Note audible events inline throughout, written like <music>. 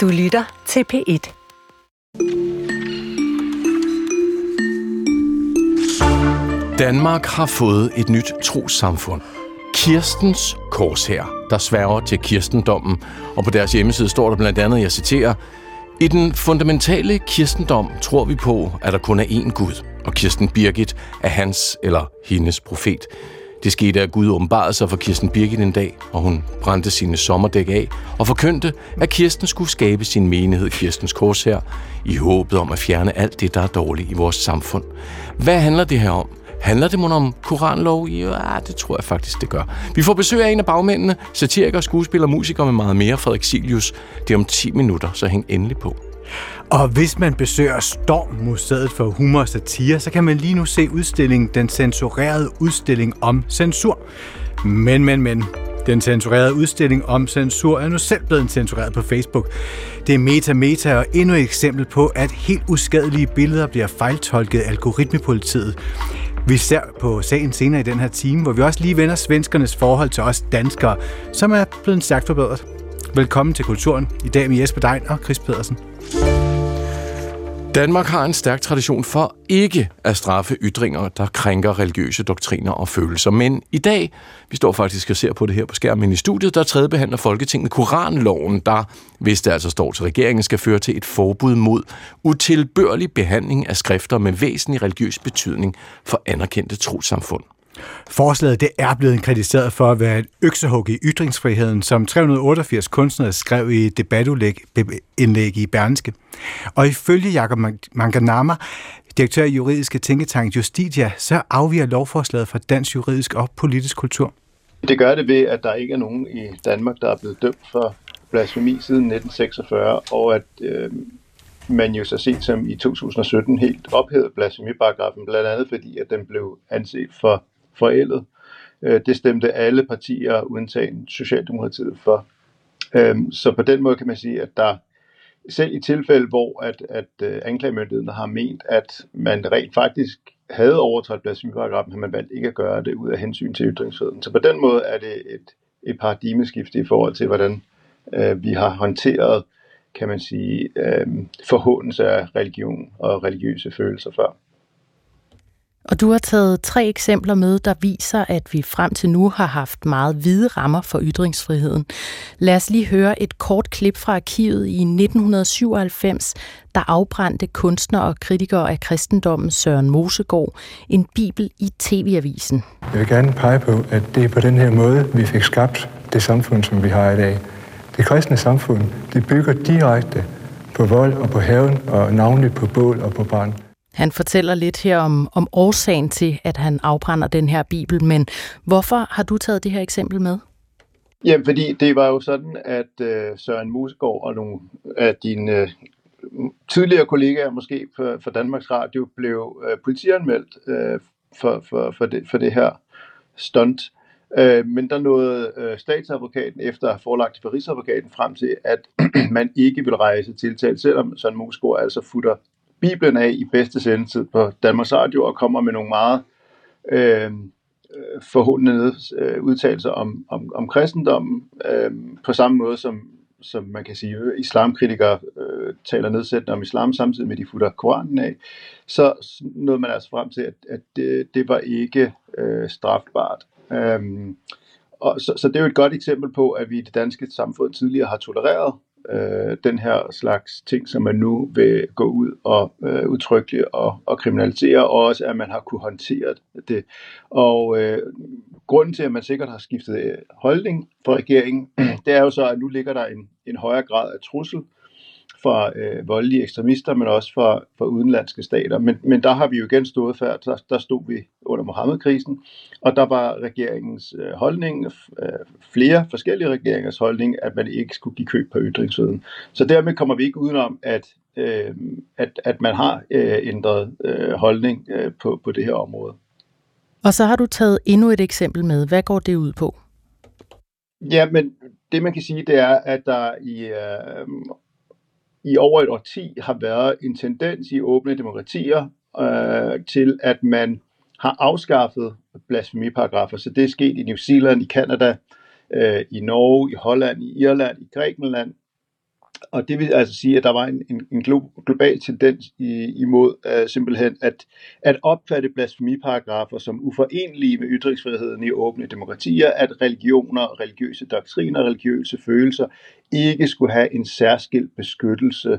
Du lytter til P1. Danmark har fået et nyt trosamfund. Kirstens Korshær, der sværger til kirstendommen, og på deres hjemmeside står der blandt andet, jeg citerer, i den fundamentale kirstendom tror vi på, at der kun er én Gud, og Kirsten Birgit er hans eller hendes profet. Det skete, at Gud åbenbarede sig for Kirsten Birgit en dag, og hun brændte sine sommerdæk af og forkyndte, at Kirsten skulle skabe sin menighed Kirstens Kors her, i håbet om at fjerne alt det, der er dårligt i vores samfund. Hvad handler det her om? Handler det måske om koranlov? Ja, det tror jeg faktisk, det gør. Vi får besøg af en af bagmændene, satiriker, skuespiller, musiker med meget mere, Frederik Silius. Det er om 10 minutter, så hæng endelig på. Og hvis man besøger Storm Museet for Humor og Satire, så kan man lige nu se udstillingen Den censurerede udstilling om censur. Men, men, men, den censurerede udstilling om censur er nu selv blevet censureret på Facebook. Det er meta meta og endnu et eksempel på, at helt uskadelige billeder bliver fejltolket af algoritmepolitiet. Vi ser på sagen senere i den her time, hvor vi også lige vender svenskernes forhold til os danskere, som er blevet stærkt forbedret. Velkommen til Kulturen. I dag med Jesper Dein og Chris Pedersen. Danmark har en stærk tradition for ikke at straffe ytringer, der krænker religiøse doktriner og følelser. Men i dag, vi står faktisk og ser på det her på skærmen i studiet, der tredjebehandler Folketinget Koranloven, der, hvis det altså står til regeringen, skal føre til et forbud mod utilbørlig behandling af skrifter med væsentlig religiøs betydning for anerkendte trosamfund. Forslaget det er blevet kritiseret for at være et øksehug i ytringsfriheden, som 388 kunstnere skrev i et debatindlæg i Berlingske. Og ifølge Jakob Manganama, direktør i juridiske tænketank Justitia, så afviger lovforslaget fra dansk juridisk og politisk kultur. Det gør det ved, at der ikke er nogen i Danmark, der er blevet dømt for blasfemi siden 1946, og at øh, man jo så sent som i 2017 helt ophævede blasfemiparagrafen, blandt andet fordi, at den blev anset for forældet. Øh, det stemte alle partier, undtagen Socialdemokratiet, for. Øh, så på den måde kan man sige, at der selv i tilfælde, hvor at, at øh, anklagemyndigheden har ment, at man rent faktisk havde overtrådt blasfemiparagrafen, har man valgt ikke at gøre det ud af hensyn til ytringsfriheden. Så på den måde er det et, et paradigmeskift i forhold til, hvordan øh, vi har håndteret, kan man sige, øh, forhåndelse af religion og religiøse følelser før. Og du har taget tre eksempler med, der viser, at vi frem til nu har haft meget hvide rammer for ytringsfriheden. Lad os lige høre et kort klip fra arkivet i 1997, der afbrændte kunstner og kritiker af kristendommen Søren Mosegård en bibel i TV-avisen. Jeg vil gerne pege på, at det er på den her måde, vi fik skabt det samfund, som vi har i dag. Det kristne samfund, det bygger direkte på vold og på haven, og navnligt på bål og på brand. Han fortæller lidt her om, om årsagen til, at han afbrænder den her bibel, men hvorfor har du taget det her eksempel med? Jamen, fordi det var jo sådan, at øh, Søren Musgaard og nogle af dine øh, tidligere kollegaer, måske for, Danmarks Radio, blev øh, politianmeldt øh, for, for, for, det, for det her stunt. Øh, men der nåede øh, statsadvokaten efter at have forelagt for Rigsadvokaten frem til, at <clears throat> man ikke vil rejse tiltale, selvom Søren Musgaard altså futter Bibelen af i bedste sendetid på Danmarks Radio og kommer med nogle meget øh, forhåndende øh, udtalelser om, om, om kristendommen, øh, på samme måde som, som man kan sige, øh, islamkritikere øh, taler nedsættende om islam samtidig med, at de futter Koranen af, så nåede man altså frem til, at, at det, det var ikke øh, strafbart. Øhm, og så, så det er jo et godt eksempel på, at vi i det danske samfund tidligere har tolereret øh, den her slags ting, som man nu vil gå ud og øh, udtrykke og, og kriminalisere, og også at man har kunne håndtere det. Og øh, grunden til, at man sikkert har skiftet øh, holdning for regeringen, <clears throat> det er jo så, at nu ligger der en, en højere grad af trussel fra øh, voldelige ekstremister, men også fra, fra udenlandske stater. Men, men der har vi jo igen stået før, der, der stod vi under Mohammed-krisen, og der var regeringens øh, holdning, øh, flere forskellige regeringers holdning, at man ikke skulle give køb på ytringsfriheden. Så dermed kommer vi ikke udenom, at, øh, at, at man har øh, ændret øh, holdning øh, på, på det her område. Og så har du taget endnu et eksempel med. Hvad går det ud på? Ja, men det man kan sige, det er, at der i øh, i over et årti har været en tendens i åbne demokratier øh, til, at man har afskaffet blasfemiparagrafer. Så det er sket i New Zealand, i Canada, øh, i Norge, i Holland, i Irland, i Grækenland og det vil altså sige, at der var en, en, en global tendens i, imod uh, simpelthen at, at opfatte blasfemiparagrafer som uforenelige med ytringsfriheden i åbne demokratier, at religioner, religiøse doktriner, religiøse følelser ikke skulle have en særskilt beskyttelse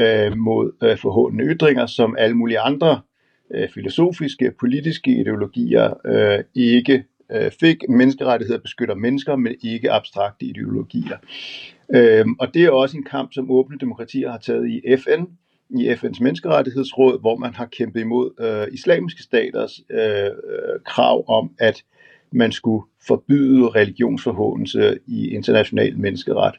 uh, mod øh, uh, forhåndende ytringer, som alle mulige andre uh, filosofiske, politiske ideologier uh, ikke fik. Menneskerettigheder beskytter mennesker, men ikke abstrakte ideologier. Øhm, og det er også en kamp, som åbne demokratier har taget i FN, i FN's menneskerettighedsråd, hvor man har kæmpet imod øh, islamiske staters øh, øh krav om, at man skulle forbyde religionsforhåndelse i international menneskeret.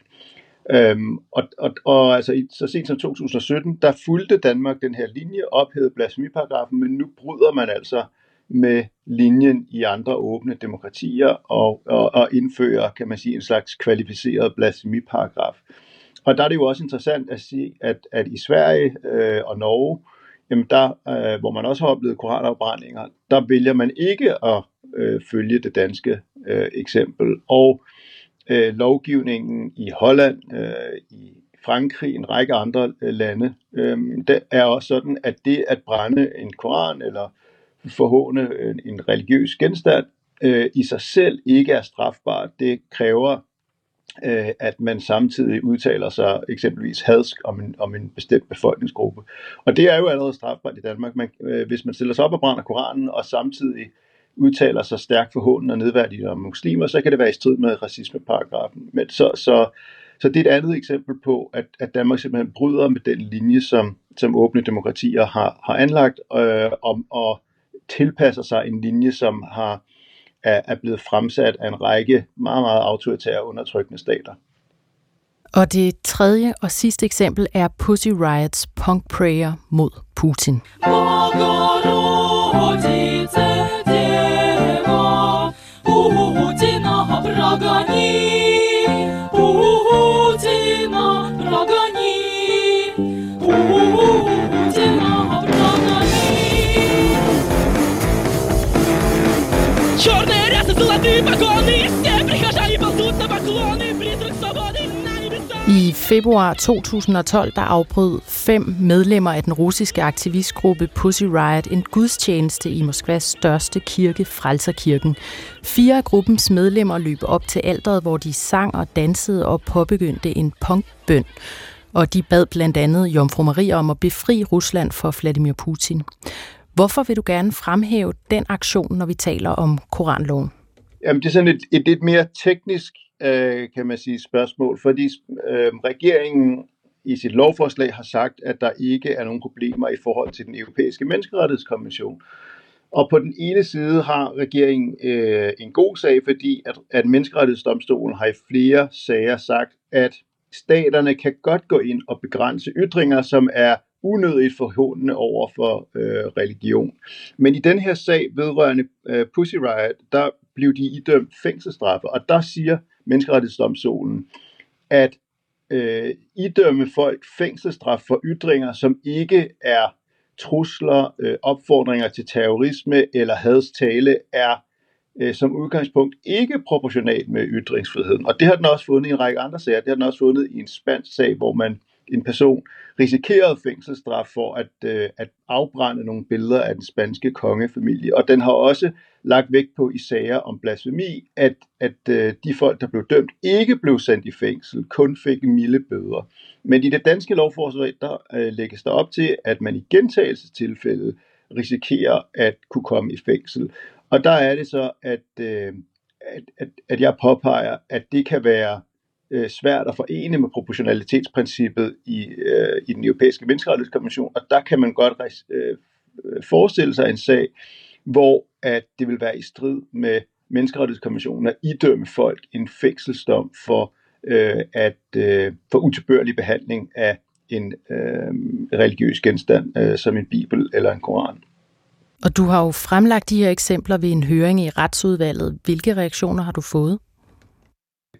Øhm, og, og, og altså, så sent som 2017, der fulgte Danmark den her linje, ophævede blasfemiparagrafen, men nu bryder man altså med linjen i andre åbne demokratier og, og, og indføre, kan man sige, en slags kvalificeret blasfemiparagraf. Og der er det jo også interessant at sige, at, at i Sverige øh, og Norge, jamen der, øh, hvor man også har oplevet koranafbrændinger, der vælger man ikke at øh, følge det danske øh, eksempel. Og øh, lovgivningen i Holland, øh, i Frankrig, en række andre øh, lande, øh, det er også sådan, at det at brænde en koran eller forhåne en, en religiøs genstand, øh, i sig selv ikke er strafbart. Det kræver, øh, at man samtidig udtaler sig eksempelvis hadsk om en, om en bestemt befolkningsgruppe. Og det er jo allerede strafbart i Danmark. Man, øh, hvis man stiller sig op og brænder Koranen, og samtidig udtaler sig stærkt forhåndende og nedværdigende om muslimer, så kan det være i strid med racismeparagrafen. Men så, så, så det er et andet eksempel på, at, at Danmark simpelthen bryder med den linje, som, som åbne demokratier har, har anlagt, øh, om at tilpasser sig en linje, som har er, er blevet fremsat af en række meget, meget autoritære undertrykkende stater. Og det tredje og sidste eksempel er Pussy Riots punk prayer mod Putin. I februar 2012 der afbrød fem medlemmer af den russiske aktivistgruppe Pussy Riot en gudstjeneste i Moskvas største kirke, Frelserkirken. Fire af gruppens medlemmer løb op til alderet, hvor de sang og dansede og påbegyndte en punkbøn. Og de bad blandt andet Jomfru Maria om at befri Rusland for Vladimir Putin. Hvorfor vil du gerne fremhæve den aktion, når vi taler om Koranloven? Jamen, det er sådan et, et lidt mere teknisk, øh, kan man sige, spørgsmål, fordi øh, regeringen i sit lovforslag har sagt, at der ikke er nogen problemer i forhold til den europæiske menneskerettighedskonvention. Og på den ene side har regeringen øh, en god sag, fordi at, at menneskerettighedsdomstolen har i flere sager sagt, at staterne kan godt gå ind og begrænse ytringer, som er unødigt forhåndende over for øh, religion. Men i den her sag vedrørende øh, Pussy Riot, der blev de idømt fængselsstraffe, og der siger menneskerettighedsdomstolen, at øh, idømme folk fængselsstraf for ytringer, som ikke er trusler, øh, opfordringer til terrorisme eller hadstale, er øh, som udgangspunkt ikke proportionalt med ytringsfriheden. Og det har den også fundet i en række andre sager. Det har den også fundet i en spansk sag, hvor man en person risikerede fængselsstraf for at, øh, at afbrænde nogle billeder af den spanske kongefamilie. Og den har også lagt vægt på i sager om blasfemi, at, at øh, de folk, der blev dømt, ikke blev sendt i fængsel, kun fik milde bøder. Men i det danske lovforslag, der øh, lægges der op til, at man i gentagelsestilfælde risikerer at kunne komme i fængsel. Og der er det så, at, øh, at, at, at jeg påpeger, at det kan være øh, svært at forene med proportionalitetsprincippet i, øh, i den europæiske menneskerettighedskonvention, og der kan man godt øh, forestille sig en sag, hvor at det vil være i strid med menneskerettighedskonventionen at idømme folk en fængselsdom for øh, at øh, for utilbørlig behandling af en øh, religiøs genstand øh, som en bibel eller en koran. Og du har jo fremlagt de her eksempler ved en høring i retsudvalget. Hvilke reaktioner har du fået?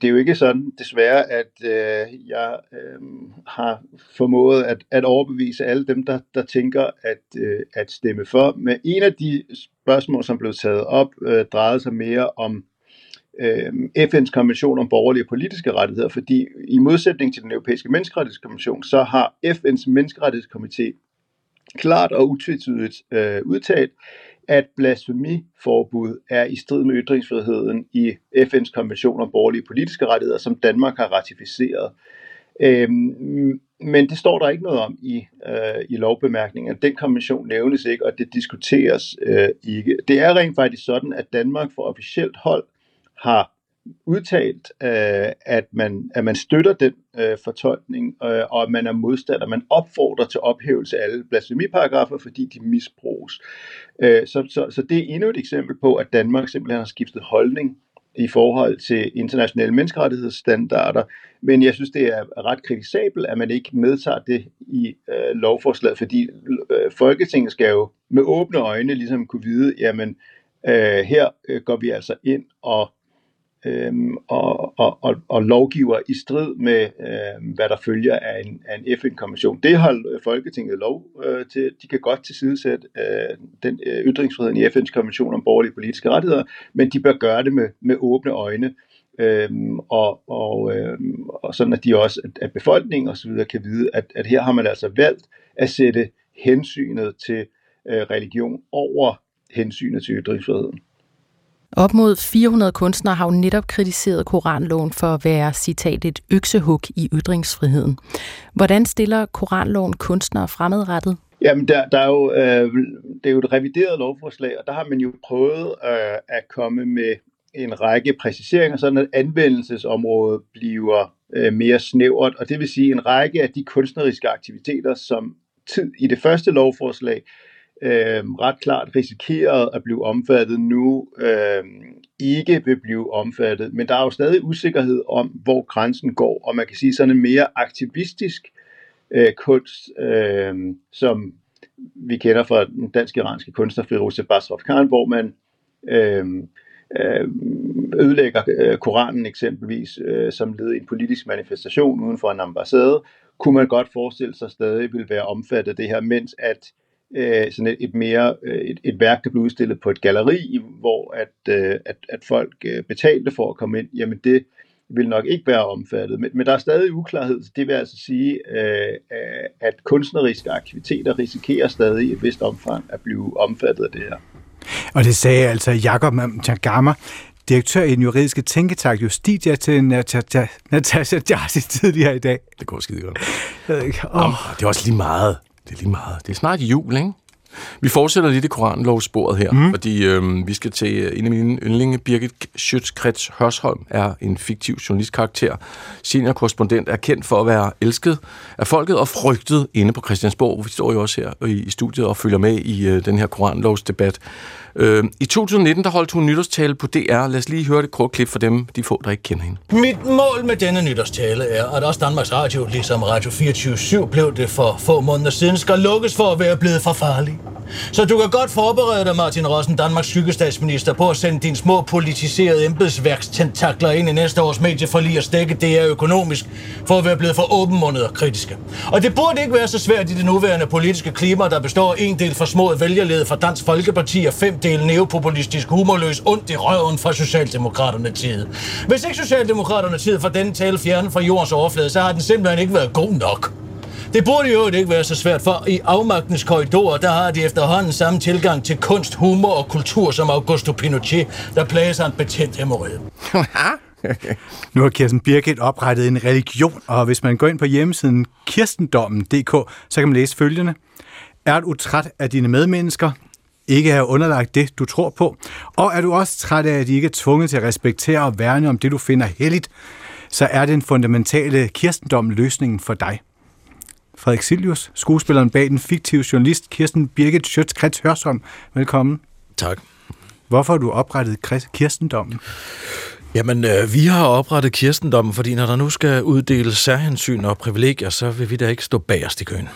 Det er jo ikke sådan, desværre, at øh, jeg øh, har formået at, at overbevise alle dem, der, der tænker at, øh, at stemme for. Men en af de spørgsmål, som blev taget op, øh, drejede sig mere om øh, FN's konvention om borgerlige og politiske rettigheder, fordi i modsætning til den europæiske menneskerettighedskonvention, så har FN's menneskerettighedskomité klart og utvetydigt øh, udtalt, at blasfemiforbud er i strid med ytringsfriheden i FN's konvention om borgerlige politiske rettigheder, som Danmark har ratificeret. Øhm, men det står der ikke noget om i, øh, i lovbemærkningen. Den konvention nævnes ikke, og det diskuteres øh, ikke. Det er rent faktisk sådan, at Danmark for officielt hold har udtalt, øh, at, man, at man støtter den øh, fortolkning, øh, og at man er modstander. Man opfordrer til ophævelse af alle blasfemiparagrafer, fordi de misbruges. Øh, så, så, så det er endnu et eksempel på, at Danmark simpelthen har skiftet holdning i forhold til internationale menneskerettighedsstandarder, men jeg synes, det er ret kritisabelt, at man ikke medtager det i øh, lovforslaget, fordi øh, Folketinget skal jo med åbne øjne ligesom kunne vide, jamen øh, her øh, går vi altså ind og øhm, og, og, og, og lovgiver i strid med, øhm, hvad der følger af en, af en FN-konvention. Det har øh, Folketinget lov øh, til. De kan godt tilsidesætte øh, den øh, ytringsfriheden i FN's konvention om borgerlige politiske rettigheder, men de bør gøre det med, med åbne øjne, øhm, og, og, øhm, og sådan at de også, at, at befolkningen osv. kan vide, at, at her har man altså valgt at sætte hensynet til øh, religion over hensynet til ytringsfriheden. Op mod 400 kunstnere har jo netop kritiseret Koranloven for at være, citat, et øksehug i ytringsfriheden. Hvordan stiller Koranloven kunstnere fremadrettet? Jamen, der, der er jo, øh, det er jo et revideret lovforslag, og der har man jo prøvet øh, at komme med en række præciseringer, sådan at anvendelsesområdet bliver øh, mere snævert, og det vil sige en række af de kunstneriske aktiviteter, som tid i det første lovforslag øh, ret klart risikeret at blive omfattet nu, øh, ikke vil blive omfattet. Men der er jo stadig usikkerhed om, hvor grænsen går, og man kan sige sådan en mere aktivistisk øh, kunst, øh, som vi kender fra den dansk-iranske kunstner Firouz Basraf Khan, hvor man øh, øh, ødelægger øh, Koranen eksempelvis øh, som led i en politisk manifestation uden for en ambassade, kunne man godt forestille sig stadig vil være omfattet af det her, mens at øh, sådan et, et mere øh, et, et værk, der blev udstillet på et galleri, hvor at, øh, at, at folk øh, betalte for at komme ind, jamen det vil nok ikke være omfattet. Men, men der er stadig uklarhed, så det vil altså sige, øh, at kunstneriske aktiviteter risikerer stadig i et vist omfang at blive omfattet af det her. Og det sagde altså Jakob Chagama, direktør i den juridiske tænketank Justitia til Natasha Jarsi tidligere i dag. Det går skide godt. Oh. det er også lige meget. Det er lige meget. Det er snart jul, ikke? Vi fortsætter lidt i koranlovssporet her, mm. fordi øh, vi skal til øh, en af mine yndlinge, Birgit Schøtzgrads Hørsholm, er en fiktiv journalistkarakter. Senior-korrespondent er kendt for at være elsket af folket og frygtet inde på Christiansborg. Vi står jo også her i, i studiet og følger med i øh, den her koranlovsdebat. Øh, I 2019 der holdt hun nytårstale på DR. Lad os lige høre det kort klip for dem, de få, der ikke kender hende. Mit mål med denne nytårstale er, at også Danmarks Radio, ligesom Radio 24 blev det for få måneder siden, skal lukkes for at være blevet for farlig. Så du kan godt forberede dig, Martin Rossen, Danmarks skyggestatsminister, på at sende dine små politiserede embedsværkstentakler ind i næste års medieforlig og stikke det er økonomisk, for at være blevet for åbenmundet og kritiske. Og det burde ikke være så svært i det nuværende politiske klima, der består en del for små vælgerled fra Dansk Folkeparti og fem del neopopulistisk humorløs ondt i røven fra Socialdemokraterne tid. Hvis ikke Socialdemokraterne tid for den tale fjernet fra jordens overflade, så har den simpelthen ikke været god nok. Det burde jo ikke være så svært, for i afmagtens korridorer, der har de efterhånden samme tilgang til kunst, humor og kultur som Augusto Pinochet, der plager sig en betændt hemorrhide. nu har Kirsten Birgit oprettet en religion, og hvis man går ind på hjemmesiden kirstendommen.dk, så kan man læse følgende. Er du træt af dine medmennesker? Ikke er underlagt det, du tror på? Og er du også træt af, at de ikke er tvunget til at respektere og værne om det, du finder heldigt? Så er den fundamentale kirstendom løsningen for dig. Frederik Silius, skuespilleren bag den fiktive journalist Kirsten Birgit Schøtz-Krets Hørsholm. Velkommen. Tak. Hvorfor har du oprettet Kirstendommen? Jamen, øh, vi har oprettet Kirstendommen, fordi når der nu skal uddeles særhensyn og privilegier, så vil vi da ikke stå bagerst i køen.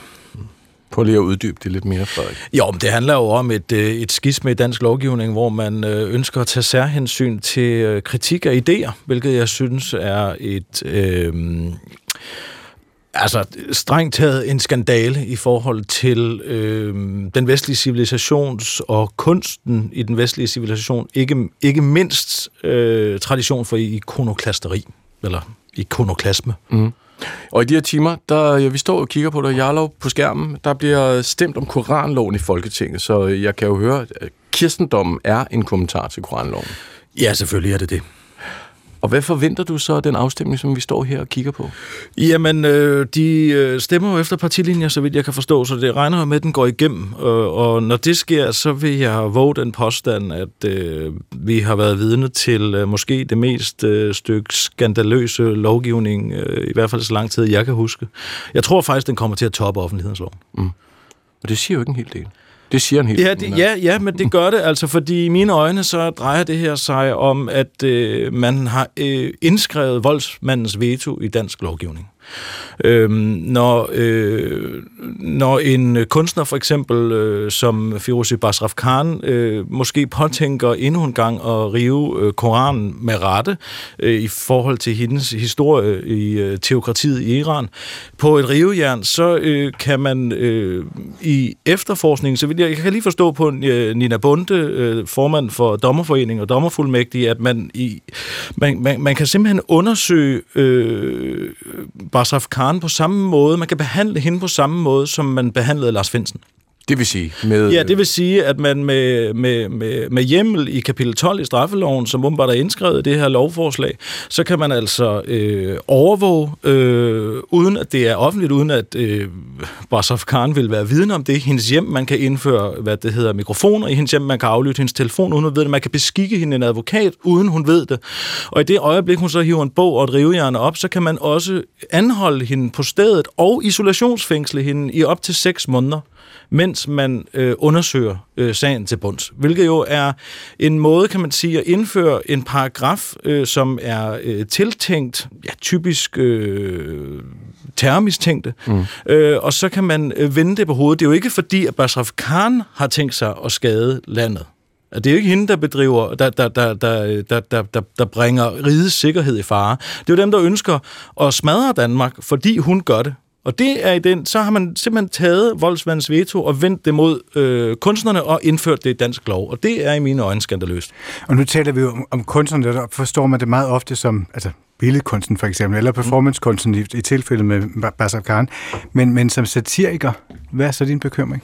Prøv lige at uddybe det lidt mere, Frederik. Jo, men det handler jo om et, øh, et skisme i dansk lovgivning, hvor man øh, ønsker at tage særhensyn til øh, kritik af idéer, hvilket jeg synes er et... Øh, altså strengt taget en skandale i forhold til øh, den vestlige civilisations og kunsten i den vestlige civilisation, ikke, ikke mindst øh, tradition for ikonoklasteri, eller ikonoklasme. Mm. Og i de her timer, der ja, vi står og kigger på dig, Jarlov på skærmen, der bliver stemt om koranloven i Folketinget, så jeg kan jo høre, at kirstendommen er en kommentar til koranloven. Ja, selvfølgelig er det det. Og hvad forventer du så af den afstemning, som vi står her og kigger på? Jamen, øh, de øh, stemmer jo efter partilinjer, så vidt jeg kan forstå, så det regner med, at den går igennem. Og, og når det sker, så vil jeg våge den påstand, at øh, vi har været vidne til øh, måske det mest øh, stykke skandaløse lovgivning, øh, i hvert fald så lang tid, jeg kan huske. Jeg tror faktisk, den kommer til at toppe offentlighedslov. Mm. Og det siger jo ikke en hel del. Det siger en helt ja, det, ja, ja, men det gør det altså, fordi i mine øjne så drejer det her sig om, at øh, man har øh, indskrevet voldsmandens veto i dansk lovgivning. Øhm, når, øh, når en kunstner for eksempel øh, som Firouzeh Basraf Khan øh, måske påtænker endnu en gang at rive øh, Koranen med rette øh, i forhold til hendes historie i øh, teokratiet i Iran. På et rivejern, så øh, kan man øh, i efterforskningen, så vil jeg, jeg kan lige forstå på øh, Nina Bunde, øh, formand for Dommerforeningen og Dommerfuldmægtige, at man, i, man, man, man kan simpelthen undersøge øh, Basraf Khan på samme måde, man kan behandle hende på samme måde, som man behandlede Lars Finsen. Det vil sige? Med... Ja, det vil sige, at man med, med, med, med hjemmel i kapitel 12 i straffeloven, som åbenbart er indskrevet i det her lovforslag, så kan man altså øh, overvåge, øh, uden at det er offentligt, uden at øh, Basaf Khan vil være viden om det. Hendes hjem, man kan indføre, hvad det hedder, mikrofoner i hendes hjem, man kan aflytte hendes telefon, uden hun ved det. Man kan beskikke hende en advokat, uden hun ved det. Og i det øjeblik, hun så hiver en bog og et rivejern op, så kan man også anholde hende på stedet og isolationsfængsle hende i op til seks måneder mens man øh, undersøger øh, sagen til bunds. Hvilket jo er en måde, kan man sige, at indføre en paragraf, øh, som er øh, tiltænkt, ja, typisk øh, terrormistænkte, mm. øh, og så kan man øh, vende det på hovedet. Det er jo ikke fordi, at Basraf Khan har tænkt sig at skade landet. Det er jo ikke hende, der bedriver, der, der, der, der, der, der, der, der bringer rigets sikkerhed i fare. Det er jo dem, der ønsker at smadre Danmark, fordi hun gør det. Og det er i den, så har man simpelthen taget voldsmandens veto og vendt det mod øh, kunstnerne og indført det i dansk lov. Og det er i mine øjne skandaløst. Og nu taler vi jo om, om kunstnerne, der forstår man det meget ofte som altså, billedkunsten for eksempel, eller performancekunsten i, i tilfældet med Khan. Men, men som satiriker, hvad er så din bekymring?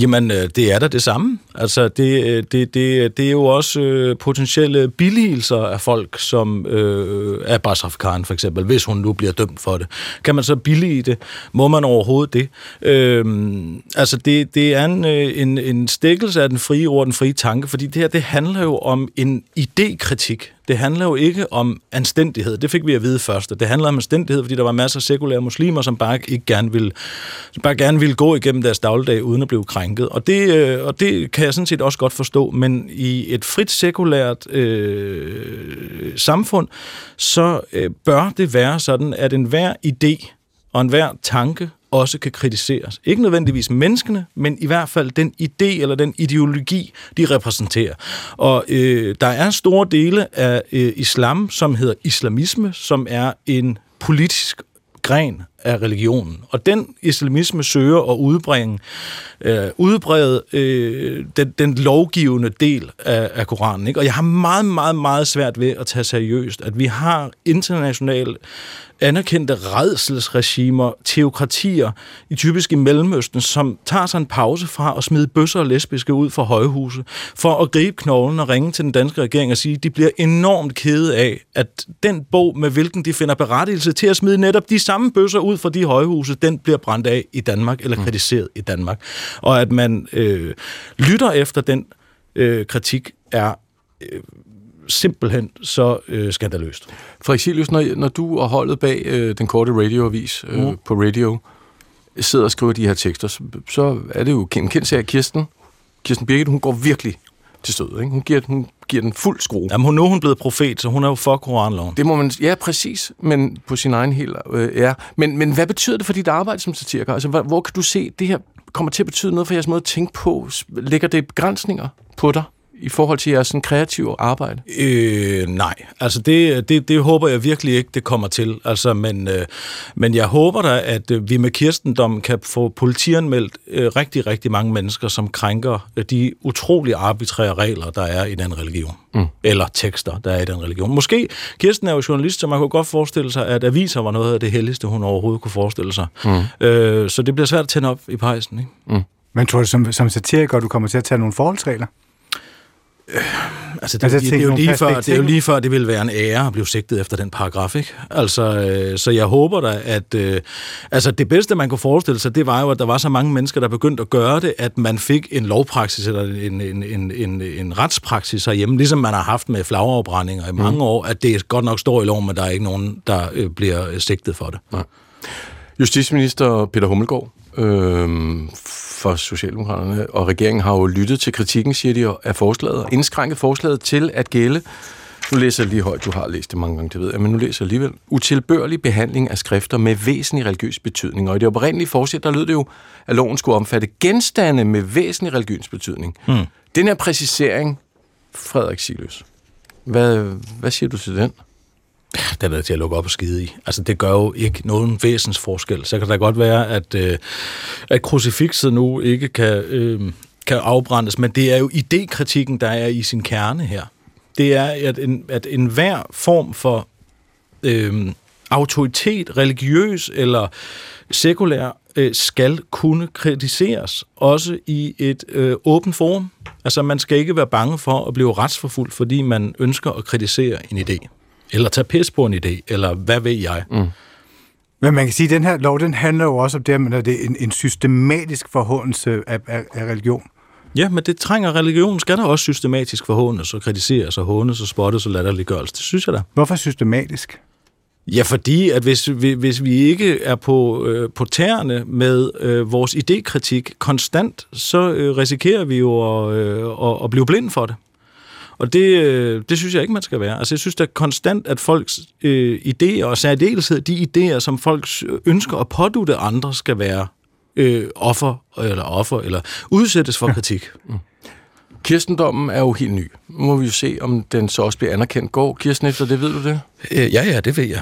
Jamen, øh, det er da det samme. Altså, det, øh, det, det, det er jo også øh, potentielle billigelser af folk, som øh, er Basraf Khan for eksempel, hvis hun nu bliver dømt for det. Kan man så billige det? Må man overhovedet det? Øh, altså, det, det er en, øh, en, en stikkelse af den frie ord, den frie tanke, fordi det her, det handler jo om en idékritik det handler jo ikke om anstændighed. Det fik vi at vide først. Det handler om anstændighed, fordi der var masser af sekulære muslimer, som bare ikke gerne ville, som bare gerne ville gå igennem deres dagligdag uden at blive krænket. Og det, øh, og det kan jeg sådan set også godt forstå. Men i et frit sekulært øh, samfund, så øh, bør det være sådan, at enhver idé og enhver tanke også kan kritiseres. Ikke nødvendigvis menneskene, men i hvert fald den idé eller den ideologi, de repræsenterer. Og øh, der er store dele af øh, islam, som hedder islamisme, som er en politisk gren af religionen. Og den islamisme søger at udbringe, øh, udbrede øh, den, den lovgivende del af, af Koranen. Ikke? Og jeg har meget, meget, meget svært ved at tage seriøst, at vi har international anerkendte redselsregimer, teokratier, i typisk i Mellemøsten, som tager sig en pause fra at smide bøsser og lesbiske ud fra højhuse, for at gribe knoglen og ringe til den danske regering og sige, at de bliver enormt kede af, at den bog, med hvilken de finder berettigelse til at smide netop de samme bøsser ud fra de højhuse, den bliver brændt af i Danmark, eller mm. kritiseret i Danmark. Og at man øh, lytter efter den øh, kritik, er øh, simpelthen så øh, skandaløst. Frederik når, når du og holdet bag øh, den korte radioavis øh, mm. på radio sidder og skriver de her tekster, så, så er det jo en kendt sag, Kirsten, Kirsten Birgit, hun går virkelig til stød. Ikke? Hun, giver, hun giver den fuld skrue. Jamen, hun, nu er hun blevet profet, så hun er jo for koranloven. Det må man, ja, præcis, men på sin egen helt, øh, ja. Men, men hvad betyder det for dit arbejde som satiriker? Altså, hvor, hvor kan du se, det her kommer til at betyde noget for jeres måde at tænke på? Lægger det begrænsninger på dig? I forhold til jeres sådan, kreative arbejde? Øh, nej, altså det, det, det håber jeg virkelig ikke, det kommer til. Altså, men, øh, men jeg håber da, at øh, vi med Kirstendom kan få politianmeldt øh, rigtig, rigtig mange mennesker, som krænker øh, de utrolig arbitrære regler, der er i den religion. Mm. Eller tekster, der er i den religion. Måske, Kirsten er jo journalist, så man kunne godt forestille sig, at aviser var noget af det helligste, hun overhovedet kunne forestille sig. Mm. Øh, så det bliver svært at tænde op i pejsen, ikke? Mm. Men tror du, som, som satiriker, du kommer til at tage nogle forholdsregler? Altså, det, altså, det, det, er jo lige før, det er jo lige før, det ville være en ære at blive sigtet efter den paragraf, ikke? Altså, øh, så jeg håber da, at... Øh, altså, det bedste, man kunne forestille sig, det var jo, at der var så mange mennesker, der begyndte at gøre det, at man fik en lovpraksis eller en, en, en, en, en retspraksis herhjemme, ligesom man har haft med flagafbrændinger i mange mm. år, at det godt nok står i loven, men der er ikke nogen, der øh, bliver sigtet for det. Nej. Justitsminister Peter Hummelgaard øh, for Socialdemokraterne, og regeringen har jo lyttet til kritikken, siger de, af forslaget, og indskrænket forslaget til at gælde, nu læser jeg lige højt, du har læst det mange gange, det ved jeg, men nu læser jeg alligevel, utilbørlig behandling af skrifter med væsentlig religiøs betydning. Og i det oprindelige forsæt, der lød det jo, at loven skulle omfatte genstande med væsentlig religiøs betydning. Mm. Den her præcisering, Frederik Siløs, hvad, hvad siger du til den? Det er til at lukke op og skide i. Altså, det gør jo ikke nogen væsens forskel. Så kan det godt være, at, øh, at krucifixet nu ikke kan, øh, kan afbrændes, men det er jo idékritikken, der er i sin kerne her. Det er, at, en, at enhver form for øh, autoritet, religiøs eller sekulær, øh, skal kunne kritiseres, også i et øh, åbent forum. Altså, man skal ikke være bange for at blive retsforfulgt, fordi man ønsker at kritisere en idé eller tage pis på en idé, eller hvad ved jeg. Mm. Men man kan sige, at den her lov, den handler jo også om det, at det er en, en systematisk forhåndelse af, af, af religion. Ja, men det trænger religion, skal der også systematisk forhåndes og kritiseres og hånes og spottes og latterliggørelse. Det synes jeg da. Hvorfor systematisk? Ja, fordi at hvis, hvis vi ikke er på, øh, på tæerne med øh, vores idékritik konstant, så øh, risikerer vi jo at, øh, at, at blive blind for det. Og det, øh, det synes jeg ikke, man skal være. Altså, jeg synes da konstant, at folks øh, idéer, og særdeleshed de idéer, som folk ønsker at pådute andre, skal være øh, offer, eller offer, eller udsættes for kritik. Ja. Mm. Kirstendommen er jo helt ny. Nu må vi jo se, om den så også bliver anerkendt. Går Kirsten efter det, ved du det? Øh, ja, ja, det ved jeg.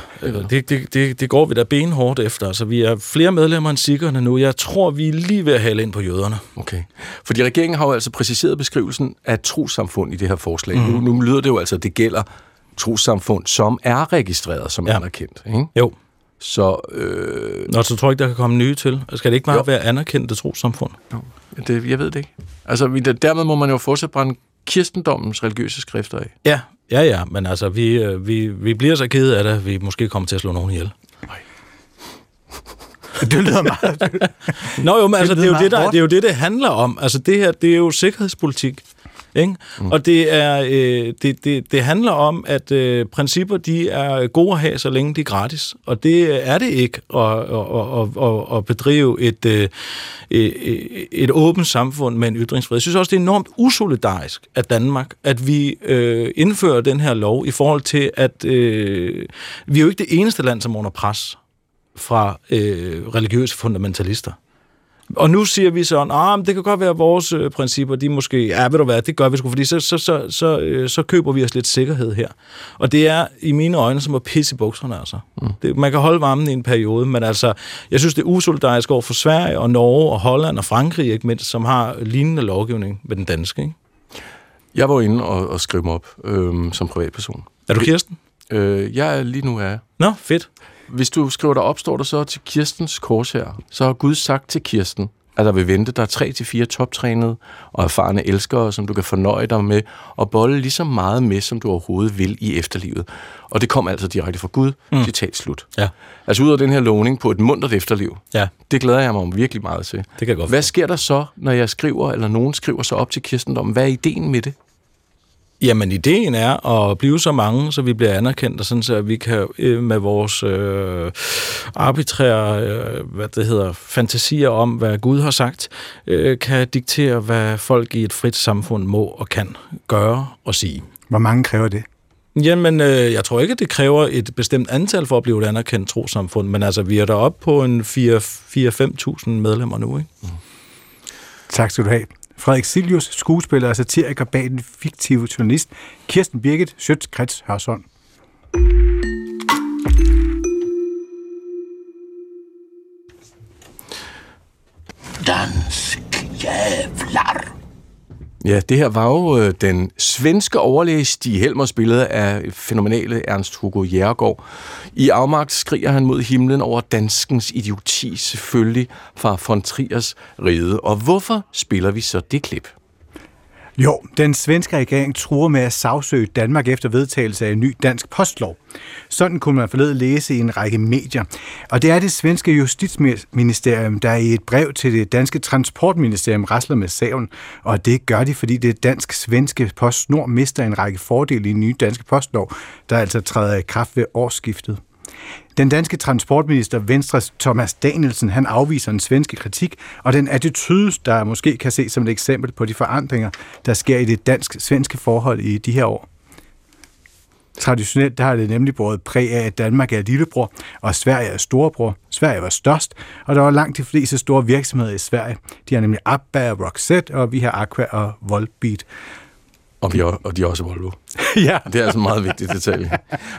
Det, det, det, det går vi da benhårdt efter. Altså, vi er flere medlemmer end sikkerne nu. Jeg tror, vi er lige ved at hale ind på jøderne. Okay. Fordi regeringen har jo altså præciseret beskrivelsen af trossamfund i det her forslag. Mm. Nu, nu lyder det jo altså, at det gælder trossamfund, som er registreret som ja. anerkendt. Ikke? Jo. Så, øh... Nå, så tror jeg ikke, der kan komme nye til. Skal det ikke bare jo. være anerkendte trossamfund? Jo. Det, jeg ved det ikke. Altså, dermed må man jo fortsat brænde kirstendommens religiøse skrifter af. Ja, ja, ja, men altså, vi, øh, vi, vi bliver så kede af det, at vi måske kommer til at slå nogen ihjel. Nej. <laughs> det lyder meget... <laughs> Nå jo, men altså, det, det, er jo det, der, det er jo det, det handler om. Altså, det her, det er jo sikkerhedspolitik. Ikke? Mm. Og det, er, øh, det, det, det handler om, at øh, principper de er gode at have, så længe de er gratis. Og det er det ikke at, at, at, at bedrive et, øh, et, et åbent samfund med en ytringsfrihed. Jeg synes også, det er enormt usolidarisk af Danmark, at vi øh, indfører den her lov i forhold til, at øh, vi er jo ikke det eneste land, som er under pres fra øh, religiøse fundamentalister. Og nu siger vi så, at det kan godt være, at vores øh, principper, de måske, ja, ved du hvad, det gør vi sgu, fordi så, så, så, så, øh, så køber vi os lidt sikkerhed her. Og det er i mine øjne som at pisse i bukserne, altså. Mm. Det, man kan holde varmen i en periode, men altså, jeg synes, det er usolidarisk over for Sverige og Norge og Holland og Frankrig, ikke mindst, som har lignende lovgivning med den danske, ikke? Jeg var inde og, og skrive mig op øh, som privatperson. Er du Kirsten? Øh, jeg er lige nu er. Nå, fedt hvis du skriver dig op, står der så til Kirstens kors her. Så har Gud sagt til Kirsten, at der vil vente dig tre til fire toptrænede og erfarne elskere, som du kan fornøje dig med og bolle lige så meget med, som du overhovedet vil i efterlivet. Og det kom altså direkte fra Gud. Mm. Citat slut. Ja. Altså ud af den her lovning på et mundret efterliv. Ja. Det glæder jeg mig virkelig meget til. Det kan jeg godt Hvad sker der så, når jeg skriver, eller nogen skriver så op til Kirstendom? Hvad er ideen med det? Jamen, ideen er at blive så mange, så vi bliver anerkendt, og sådan så vi kan øh, med vores øh, arbitrære, øh, hvad det hedder, fantasier om, hvad Gud har sagt, øh, kan diktere, hvad folk i et frit samfund må og kan gøre og sige. Hvor mange kræver det? Jamen, øh, jeg tror ikke, det kræver et bestemt antal for at blive et anerkendt trosamfund, men altså, vi er deroppe på en 4-5.000 medlemmer nu, ikke? Mm. Tak skal du have. Frederik Silius, skuespiller og satiriker bag den fiktive journalist Kirsten Birgit Schøtz-Krets Hørsholm. Dansk jævlar Ja, det her var jo øh, den svenske overlæge Stig Helmers billede af fænomenale Ernst Hugo Jærgaard. I afmagt skriger han mod himlen over danskens idioti, selvfølgelig fra von Triers ride. Og hvorfor spiller vi så det klip? Jo, den svenske regering truer med at sagsøge Danmark efter vedtagelse af en ny dansk postlov. Sådan kunne man forlede læse i en række medier. Og det er det svenske justitsministerium, der i et brev til det danske transportministerium rasler med saven. Og det gør de, fordi det dansk-svenske PostNord mister en række fordele i en ny danske postlov, der altså træder i kraft ved årsskiftet. Den danske transportminister Venstres Thomas Danielsen, han afviser en svenske kritik, og den attitude, der måske kan ses som et eksempel på de forandringer, der sker i det dansk-svenske forhold i de her år. Traditionelt der har det nemlig båret præg af, at Danmark er lillebror, og Sverige er storebror. Sverige var størst, og der var langt de fleste store virksomheder i Sverige. De har nemlig Abba og Roxette, og vi har Aqua og Volbeat. Og, vi er, og de er også Volvo. <laughs> ja. Det er altså en meget vigtig detalje.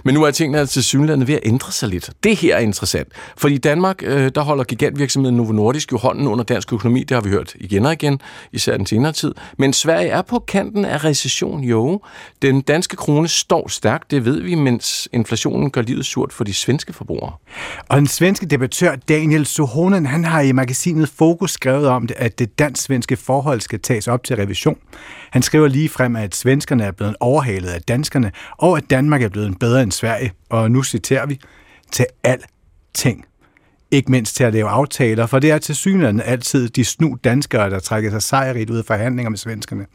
Men nu er tingene altså til synlandet ved at ændre sig lidt. Det her er interessant. Fordi i Danmark, øh, der holder gigantvirksomheden Novo Nordisk jo hånden under dansk økonomi. Det har vi hørt igen og igen, især den senere tid. Men Sverige er på kanten af recession, jo. Den danske krone står stærkt, det ved vi, mens inflationen gør livet surt for de svenske forbrugere. Og den svenske debattør Daniel Sohonen, han har i magasinet Fokus skrevet om det, at det dansk-svenske forhold skal tages op til revision. Han skriver lige frem, at svenskerne er blevet overhalet af danskerne, og at Danmark er blevet bedre end Sverige, og nu citerer vi, til alting. Ikke mindst til at lave aftaler, for det er til synligheden altid de snu danskere, der trækker sig sejrigt ud af forhandlinger med svenskerne.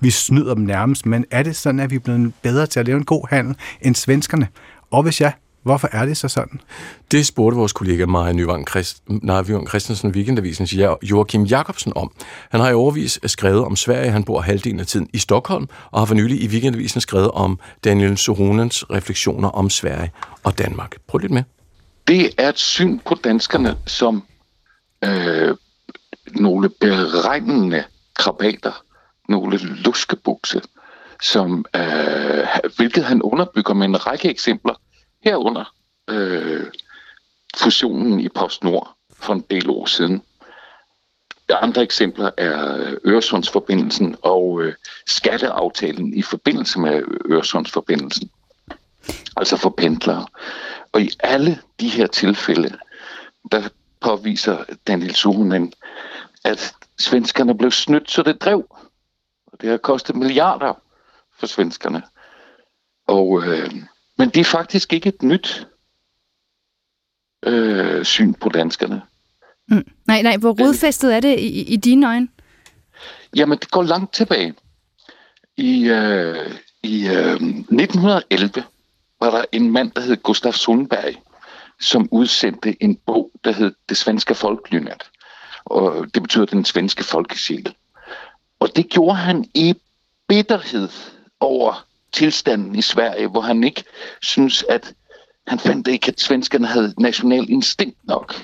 Vi snyder dem nærmest, men er det sådan, at vi er blevet bedre til at lave en god handel end svenskerne? Og hvis ja, Hvorfor er det så sådan? Det spurgte vores kollega Maja Nyvang, Christ, Nyvang Christensen, Weekendavisens Joachim Jacobsen om. Han har i overvis skrevet om Sverige. Han bor halvdelen af tiden i Stockholm, og har for nylig i Weekendavisen skrevet om Daniel Sohonens refleksioner om Sverige og Danmark. Prøv lidt med. Det er et syn på danskerne som øh, nogle beregnende krabater, nogle luskebukse, som, øh, hvilket han underbygger med en række eksempler herunder øh, fusionen i PostNord for en del år siden. Andre eksempler er øh, Øresundsforbindelsen og øh, skatteaftalen i forbindelse med øh, Øresundsforbindelsen. Altså for pendlere. Og i alle de her tilfælde, der påviser Daniel Suhonen, at svenskerne blev snydt, så det drev. Og det har kostet milliarder for svenskerne. Og øh, men det er faktisk ikke et nyt øh, syn på danskerne. Mm. Nej, nej, hvor rodfæstet er det i, i dine øjne? Jamen, det går langt tilbage. I, øh, i øh, 1911 var der en mand, der hed Gustav Sundberg, som udsendte en bog, der hed Det svenske folklynat. Og det betyder den svenske folkesjæl. Og det gjorde han i bitterhed over tilstanden i Sverige, hvor han ikke synes, at han fandt ikke, at svenskerne havde national instinkt nok.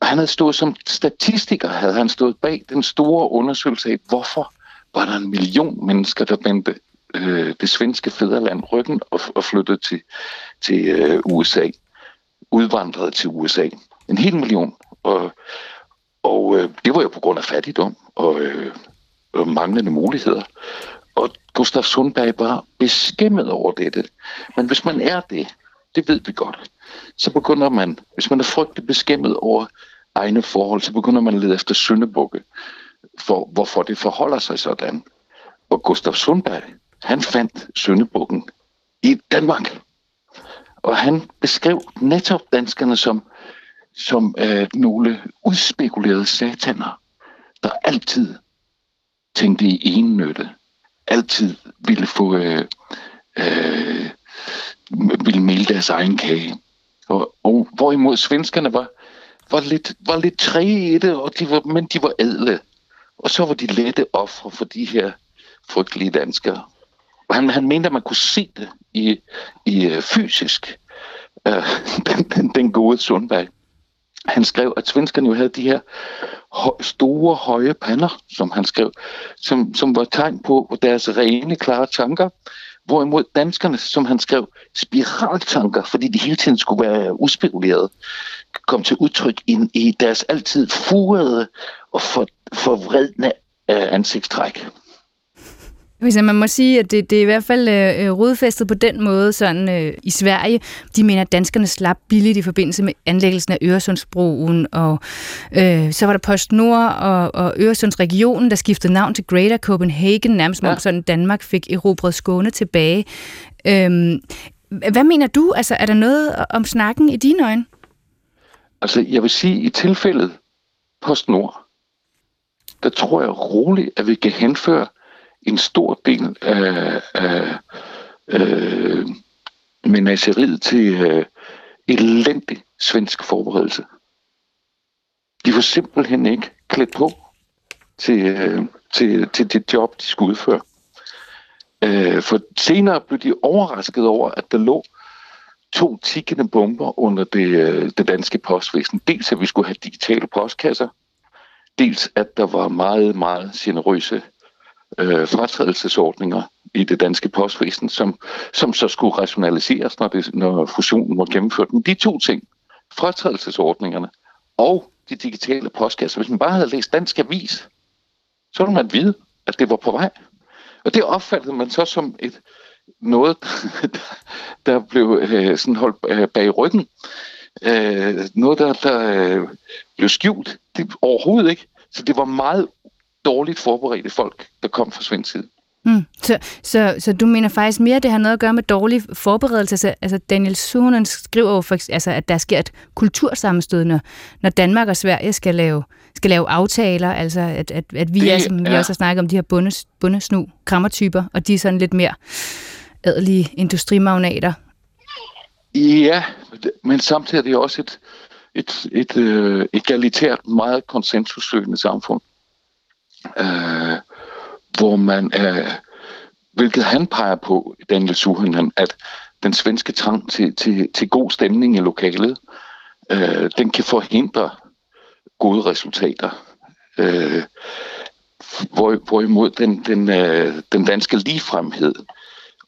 Og han havde stået som statistiker, havde han stået bag den store undersøgelse af, hvorfor var der en million mennesker, der vendte øh, det svenske fædreland ryggen og, og flyttede til, til øh, USA. Udvandrede til USA. En hel million. Og, og øh, det var jo på grund af fattigdom og, øh, og manglende muligheder. Og Gustav Sundberg var beskæmmet over dette. Men hvis man er det, det ved vi godt, så begynder man, hvis man er frygtelig beskæmmet over egne forhold, så begynder man at lede efter syndebukke, for hvorfor det forholder sig sådan. Og Gustav Sundberg, han fandt syndebukken i Danmark. Og han beskrev netop danskerne som, som øh, nogle udspekulerede sataner, der altid tænkte i ennytte altid ville få øh, øh, ville melde deres egen kage. Og, og hvorimod svenskerne var, var, lidt, var lidt træge i det, og de var, men de var ædle. Og så var de lette ofre for de her frygtelige danskere. Og han, han mente, at man kunne se det i, i øh, fysisk. øh, <laughs> den, den, den gode Sundberg han skrev, at svenskerne jo havde de her store, høje pander, som han skrev, som, som var tegn på deres rene, klare tanker. Hvorimod danskerne, som han skrev, spiraltanker, fordi de hele tiden skulle være uspekulerede, kom til udtryk ind i deres altid furede og for, forvredne øh, ansigtstræk. Hvis man må sige, at det, det er i hvert fald øh, øh, rodfæstet på den måde sådan øh, i Sverige. De mener, at danskerne slap billigt i forbindelse med anlæggelsen af Øresundsbroen, og øh, så var der PostNord og, og Øresundsregionen, der skiftede navn til Greater Copenhagen, nærmest ja. om sådan Danmark fik erobret Skåne tilbage. Øh, hvad mener du? Altså, er der noget om snakken i dine øjne? Altså, jeg vil sige, i tilfældet PostNord, der tror jeg roligt, at vi kan henføre en stor del af, af øh, menageriet til øh, elendig svensk forberedelse. De var simpelthen ikke klædt på til, øh, til, til det job, de skulle udføre. Øh, for senere blev de overrasket over, at der lå to tikkende bomber under det, øh, det danske postvæsen. Dels at vi skulle have digitale postkasser, dels at der var meget, meget generøse øh, fratrædelsesordninger i det danske postvæsen, som, som så skulle rationaliseres, når, det, når fusionen var gennemført. Men de to ting, fratrædelsesordningerne og de digitale postkasser, hvis man bare havde læst dansk avis, så ville man vide, at det var på vej. Og det opfattede man så som et noget, <laughs> der blev øh, sådan holdt øh, bag ryggen. Øh, noget, der, der øh, blev skjult. Det, overhovedet ikke. Så det var meget dårligt forberedte folk, der kom fra svensk side. Mm. Så, så, så du mener faktisk mere, at det har noget at gøre med dårlig forberedelse? Altså, altså Daniel Suhonen skriver jo, for, altså, at der sker et kultursammenstød, når, når Danmark og Sverige skal lave, skal lave aftaler, altså at, at, at vi, det, er, som ja. vi også har snakket om, de her bundes, bundesnu krammertyper, og de er sådan lidt mere adelige industrimagnater. Ja, men samtidig er det også et, et, et, et uh, egalitært, meget konsensussøgende samfund øh, hvor man, øh, hvilket han peger på, Daniel Suhanen, at den svenske trang til, til, til god stemning i lokalet, øh, den kan forhindre gode resultater. Øh, hvor, hvorimod den, den, øh, den danske ligefremhed,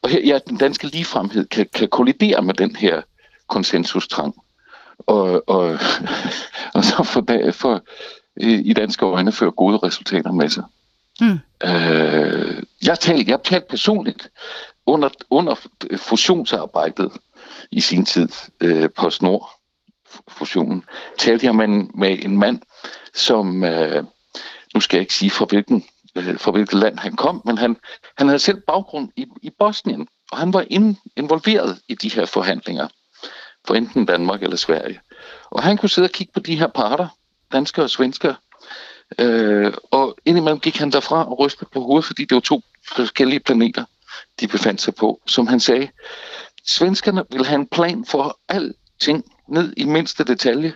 og her, ja, den danske ligefremhed kan, kan kollidere med den her konsensustrang. Og, og, <laughs> og så for, for, i danske øjne fører gode resultater med sig. Mm. Øh, jeg talte jeg talt personligt under, under fusionsarbejdet i sin tid øh, på Snor fusionen, talte jeg med, med en mand, som, øh, nu skal jeg ikke sige fra hvilken, øh, fra hvilket land han kom, men han, han havde selv baggrund i, i Bosnien, og han var ind, involveret i de her forhandlinger for enten Danmark eller Sverige. Og han kunne sidde og kigge på de her parter, danske og svenskere. Øh, og indimellem gik han derfra og rystede på hovedet, fordi det var to forskellige planeter, de befandt sig på. Som han sagde, svenskerne ville have en plan for alting ned i mindste detalje,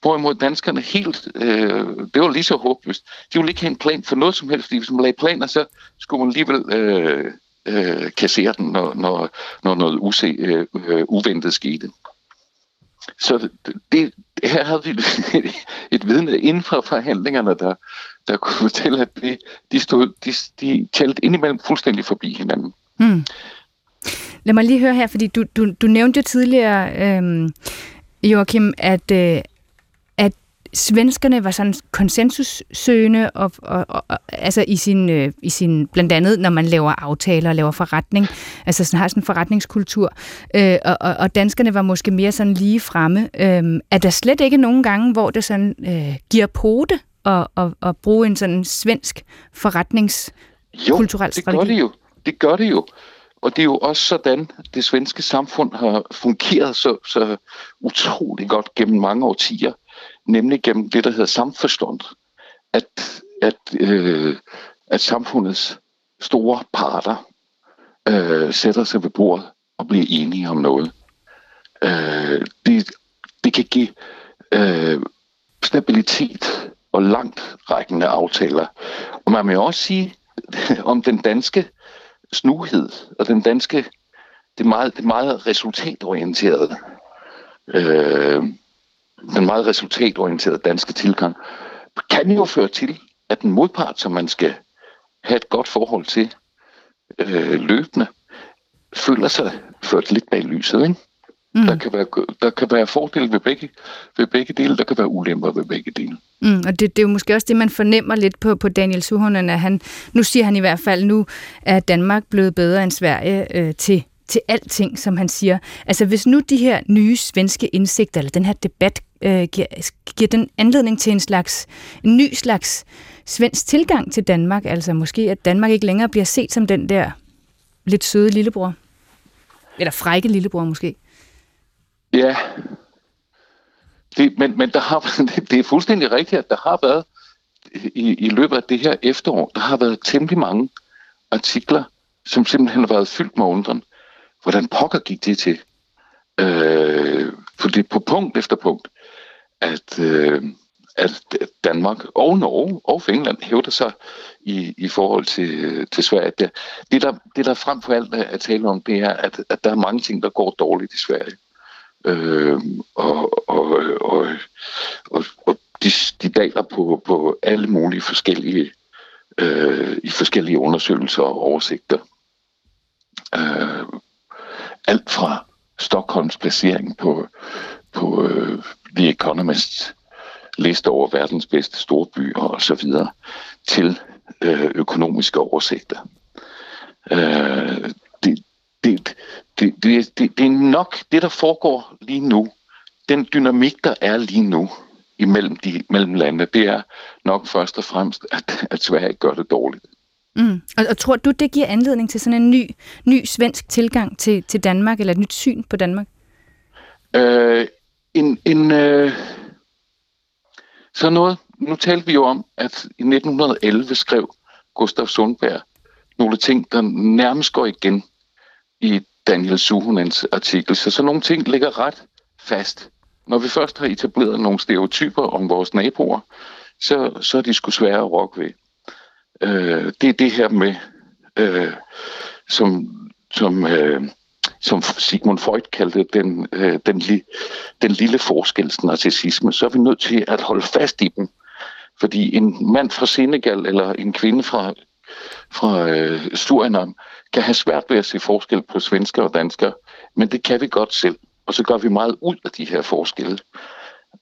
hvorimod danskerne helt, øh, det var lige så håbløst. De ville ikke have en plan for noget som helst, fordi hvis man lagde planer, så skulle man alligevel øh, øh, kassere den, når, når, når noget use, øh, øh, uventet skete. Så det, her havde vi et, <laughs> et vidne inden for forhandlingerne, der, der kunne fortælle, at de, de, stod, de, de talte indimellem fuldstændig forbi hinanden. Hmm. Lad mig lige høre her, fordi du, du, du nævnte jo tidligere, øhm, Joachim, at, øh, svenskerne var sådan konsensussøgende, og, og, og, altså i sin, øh, i sin, blandt andet når man laver aftaler og laver forretning, altså sådan, har sådan en forretningskultur, øh, og, og, og danskerne var måske mere sådan lige fremme. Øh, er der slet ikke nogen gange, hvor det sådan øh, giver pote at, at, at bruge en sådan svensk forretningskulturel strategi? Jo, det gør det jo. Det gør det jo. Og det er jo også sådan, det svenske samfund har fungeret så, så utrolig godt gennem mange årtier nemlig gennem det, der hedder samforstånd, at, at, øh, at samfundets store parter øh, sætter sig ved bordet og bliver enige om noget. Øh, det, det kan give øh, stabilitet og langt rækkende aftaler. Og man må også sige <laughs> om den danske snuhed og den danske, det meget, det meget resultatorienterede. Øh, den meget resultatorienterede danske tilgang, kan jo føre til, at den modpart, som man skal have et godt forhold til øh, løbende, føler sig ført lidt bag lyset. Ikke? Mm. Der, kan være, der kan være fordele ved begge, ved begge dele, der kan være ulemper ved begge dele. Mm, og det, det er jo måske også det, man fornemmer lidt på, på Daniel Suhonen, at han, nu siger han i hvert fald, nu er Danmark blevet bedre end Sverige øh, til til alting, som han siger. Altså hvis nu de her nye svenske indsigter, eller den her debat, øh, giver, giver den anledning til en slags, en ny slags svensk tilgang til Danmark, altså måske at Danmark ikke længere bliver set som den der lidt søde lillebror, eller frække lillebror måske. Ja, det, men, men der har, <laughs> det er fuldstændig rigtigt, at der har været i, i løbet af det her efterår, der har været temmelig mange artikler, som simpelthen har været fyldt med undren. Hvordan pokker gik det til? Øh, for det på punkt efter punkt, at, øh, at Danmark og Norge og Finland hævder sig i, i forhold til, øh, til Sverige. Det, det, der, det, der frem for alt er at tale om, det er, at, at der er mange ting, der går dårligt i Sverige. Øh, og, og, og, og, og de, de daler på, på alle mulige forskellige øh, i forskellige undersøgelser og oversigter. Øh, alt fra Stockholms placering på, på uh, The Economist liste over verdens bedste storbyer og så videre til uh, økonomiske oversigter. Uh, det, det, det, det, det, det er nok det, der foregår lige nu. Den dynamik, der er lige nu imellem de mellem lande, det er nok først og fremmest, at, at Sverige gør det dårligt. Mm. Og, og tror du, det giver anledning til sådan en ny, ny svensk tilgang til, til Danmark, eller et nyt syn på Danmark? Øh, en, en, øh, så noget, nu talte vi jo om, at i 1911 skrev Gustav Sundberg nogle ting, der nærmest går igen i Daniel Suhunens artikel. Så sådan nogle ting ligger ret fast. Når vi først har etableret nogle stereotyper om vores naboer, så, så er de sgu svære at rokke ved. Øh, det er det her med, øh, som, som, øh, som Sigmund Freud kaldte den, øh, den, li, den lille forskels narcissisme, så er vi nødt til at holde fast i dem. Fordi en mand fra Senegal eller en kvinde fra, fra øh, Surinam kan have svært ved at se forskel på svensker og danskere, men det kan vi godt selv. Og så gør vi meget ud af de her forskelle.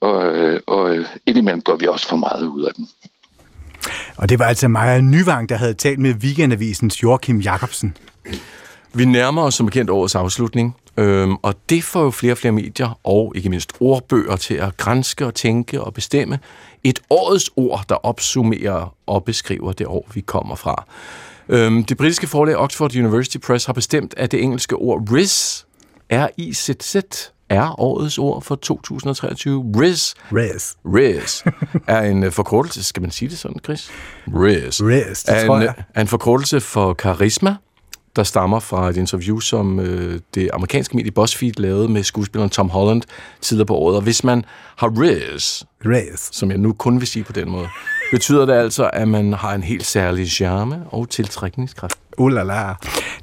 Og, øh, og øh, indimellem gør vi også for meget ud af dem. Og det var altså Maja Nyvang, der havde talt med Weekendavisens Joachim Jacobsen. Vi nærmer os som bekendt årets afslutning, øhm, og det får jo flere og flere medier, og ikke mindst ordbøger, til at grænske og tænke og bestemme et årets ord, der opsummerer og beskriver det år, vi kommer fra. Øhm, det britiske forlag Oxford University Press har bestemt, at det engelske ord RIZ, R-I-Z-Z, er årets ord for 2023. RIZ. RIZ. RIZ er en uh, forkortelse, skal man sige det sådan, Chris? RIZ. RIZ, det er tror en, jeg. er en forkortelse for karisma, der stammer fra et interview, som øh, det amerikanske medie BuzzFeed lavede med skuespilleren Tom Holland tidligere på året. Og hvis man har Riz, Riz. som jeg nu kun vil sige på den måde, betyder det altså, at man har en helt særlig charme og tiltrækningskraft. Uh la la.